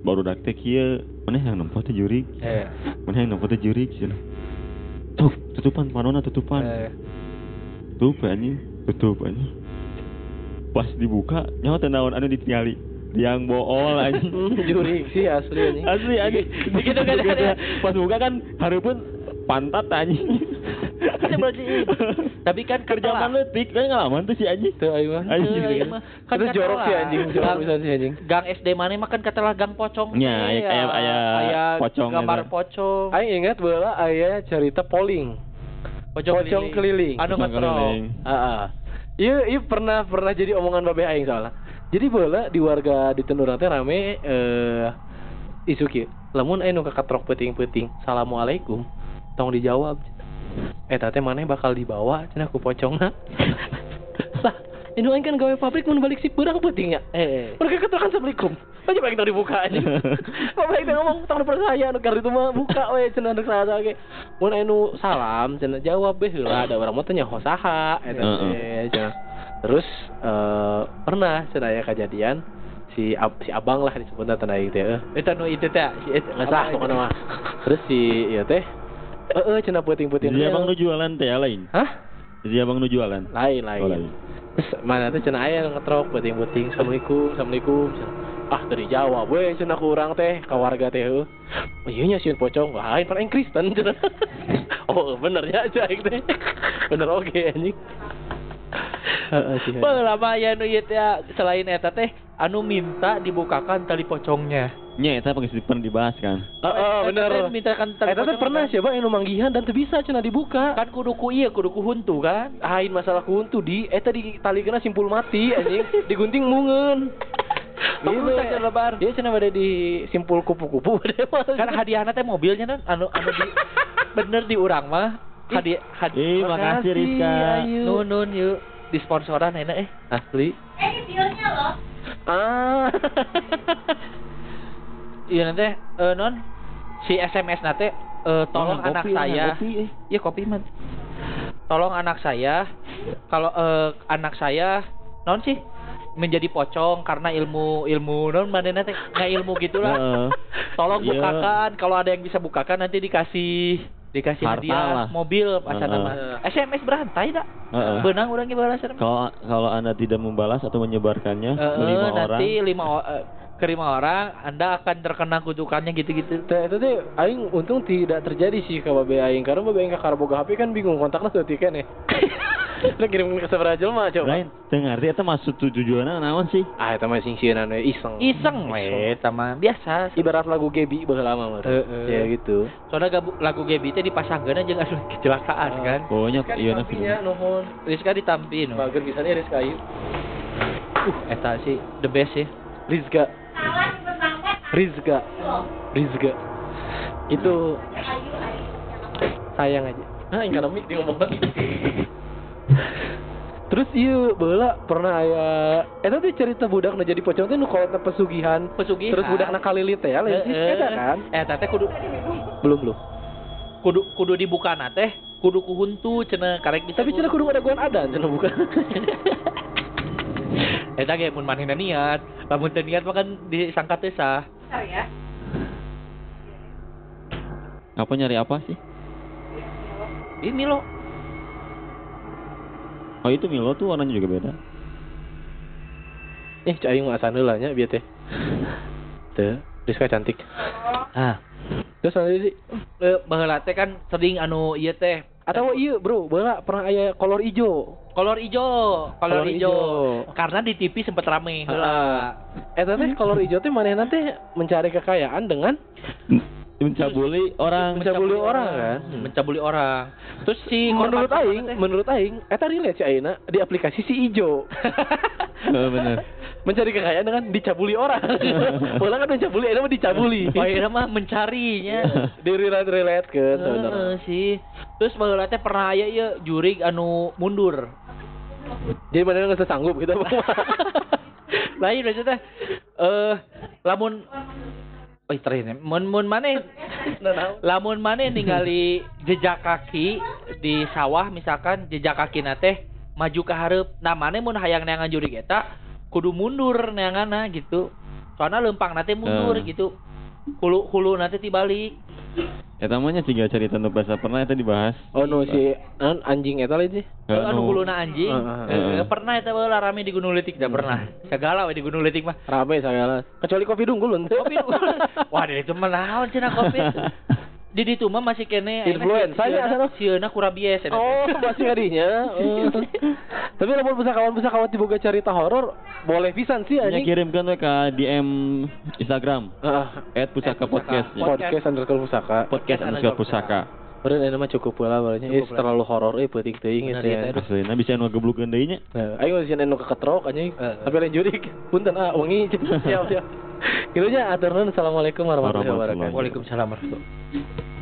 baru dak teh kieu mana yang nempo teh juri eh mana yang nempo teh juri cenah tuh tutupan panona tutupan eh tutup anjing tutup anjing pas dibuka nyawa teh naon anu ditinggali yang bool anjing Hmm, juri sih asli anjing. asli anjing Begitu kan ada. pas buka kan hareupeun pantat anjing Kan berarti tapi kan kerja letik kan ngalaman tuh si anjing Teu ayo mah. Anjing. Teu, ieu mah. Kan Terus jorok sih anjing, jorok Gang- bisa sih anjing. gang SD mana mah kan katalah gang pocong Nya, aya- aya- aya pocong gambar eta. pocong Aing ingat bola aya cerita polling. Pocong, Pocong keliling. anu Pocong ngetrol keliling. Heeh. Iya, iya pernah pernah jadi omongan babe aing soalnya. Jadi bola di warga di Tendurang teh rame eh isu kieu. Lamun aya nu kakatrok peuting-peuting, "Assalamualaikum." Tong dijawab. Eta teh maneh bakal dibawa cenah ku pocongna. lah, ini aing kan gawe pabrik mun balik si beurang peuting ya. eh Mereka keterangan assalamualaikum. Aja baik tong dibuka aja. Bapak itu ngomong tong percaya nu itu mah buka we cenah rek saha ge. Mun anu salam cenah jawab beh heula ada urang mah teh nyaho saha eta teh cenah. Terus eh pernah cenah aya kejadian si ab, si abang lah disebutna teh ieu teh. eh. eta nu itu teh si eta Nggak sah pokoknya mah. Terus si ieu teh Heeh cenah peuting-peuting. Jadi abang nu jualan teh lain. Hah? Jadi abang nu jualan. Lain lain. Oh, lain. Terus mana tuh cenah aya nu ngetrok peuting-peuting assalamualaikum assalamualaikum ah dari jawab we cenah ku urang teh ka warga teh oh iya nya sieun pocong lain pan Kristen cenah oh bener ya aing teh bener oke anjing mah aya nu teh selain eta teh anu minta dibukakan tali pocongnya. Nya eta pakai pernah dibahas kan. heeh bener Eta teh mintakan tali Eta teh pernah kan. siapa yang manggihan dan teu bisa cenah dibuka kan kudu ku ieu kudu ku huntu kan. Ain masalah kuntu di eta di tali kena simpul mati anjing digunting mungeun Bagus aja lebar. Dia cenah bade di simpul kupu-kupu. Kan hadiahna teh mobilnya kan anu anu di bener di urang mah hadiah Eh, hadiah makasih Rizka. Nun nun yuk di sponsoran enak eh Asli. Eh, ini bionya loh. Ah. iya nanti eh non si SMS nate eh tolong Oh, anak kopi, saya kopi, eh. iya kopi mah tolong anak saya kalau eh, anak saya non sih menjadi pocong karena ilmu ilmu non mana teh nggak ilmu gitulah tolong Iya. bukakan kalau ada yang bisa bukakan nanti dikasih dikasih Harta hadiah lah. mobil pasal Heeh. nama SMS berantai dak Heeh. benang orangnya balas Kalau kalau Anda tidak membalas atau menyebarkannya ke lima orang, nanti lima o- eh, ke lima orang anda akan terkena kutukannya gitu-gitu Teh itu teh aing untung tidak terjadi sih ka babe aing karena babe aing ka boga HP kan bingung kontakna teu kan ya. Lu kirim ke sabaraha jelema coba. lain, teu ngarti eta maksud tujuanna naon sih? Ah eta mah sing sieun anu iseng. iseng we sama biasa Ibarat lagu Gebi baheula mah. Heeh. Ya gitu. soalnya gabu, lagu Gebi teh dipasangkeun aja asuh kecelakaan kan Pokoknya Kan iya na film. ditampinya nuhun. Rizka ditampi no. Bager pisannya Rizka Ayu. uh eta sih the best sih Rizka. Rizka, Rizka. Itu sayang aja nah mik dia ngomong lagi terus iya bala pernah aya eta tuh cerita budak nu jadi pocong teh nu kolot pesugihan Pesugihan. terus budak nakalilit teh ya lain sih Heeh. eta kan? Eh, teh kudu belum belum. Kudu kudu dibuka teh kudu kuhuntu cenah karek bisa tapi cina kudu ada guan adan cina bukan eta ge mun manehna niat. Lamun teu niat mah kan disangka teh sah. Apa nyari apa sih? ini loh Oh itu Milo tuh warnanya juga beda. eh cai mah asan heula nya bieu teh. Teu Rizka cantik. Ah. Terus nanti sih eh, baheula teh kan sering anu ieu teh. Atau iya bro bala pernah aya kolor ijo? Kolor ijo kolor Kolor ijo. ijo. karena di TV sempet rame. Heula. Heeh. Eta teh kolor ijo teh manehna teh mencari kekayaan dengan Mencabuli orang. mencabuli orang kan. mencabuli orang terus si menurut aing, menurut aing, eta relate si ayeuna di aplikasi si ijo. Oh, bener. mencari kekayaan dengan dicabuli orang. Bola kan mencabuli, eta mah dicabuli. Akhirnya mah mencarinya di relate relate ke Heeh, sih terus teh pernah aya ieu jurig anu mundur Jadi manehna geus sanggup gitu. lain teh eh lamun Oh, terakhir mun mun maneh lamun maneh ningali jejak kaki di sawah misalkan jejak kaki teh maju ke hareup. Nah maneh mun hayang neangan jurig eta kudu mundur neanganna gitu. Soalnya lempang nanti mundur Eh. gitu hulu hulu nanti tibalik Eta mah nya ciga cerita nu bahasa pernah eta dibahas. oh no si an- anjing eta lagi. Eh, anu huluna anjing Heeh, Eh, heeh. pernah eta baheula rame di Gunung Letik dah pernah segala we di Gunung Letik mah Rame segala. Kecuali kopi dunggulun. kopi wah dari itu mah naon cenah kopi di ditu mah masih kene Influenza nya asal. sieuna ku rabies eta. Oh, masih kadinya. Oh. Tapi lamun bisa kawan bisa kawan diboga cerita horor, boleh pisan sih anjing. kirimkan we ka DM Instagram Heeh. @pusaka podcast. podcast underscore pusaka. Podcast underscore pusaka. Bener ini mah cukup lah. Eh, Cukup lah. terlalu horor eh Bener, eta iya, ya. teh. Aslina bisa nu geblukeun deui nya. Nah, ayo geus anu keketrok anjing. Eh. Tapi lain jurik. Punten ah wengi siap siap. Kirunya aturun assalamualaikum warahmatullahi Warahmatullahi wabarakatuh. Waalaikumsalam warahmatullahi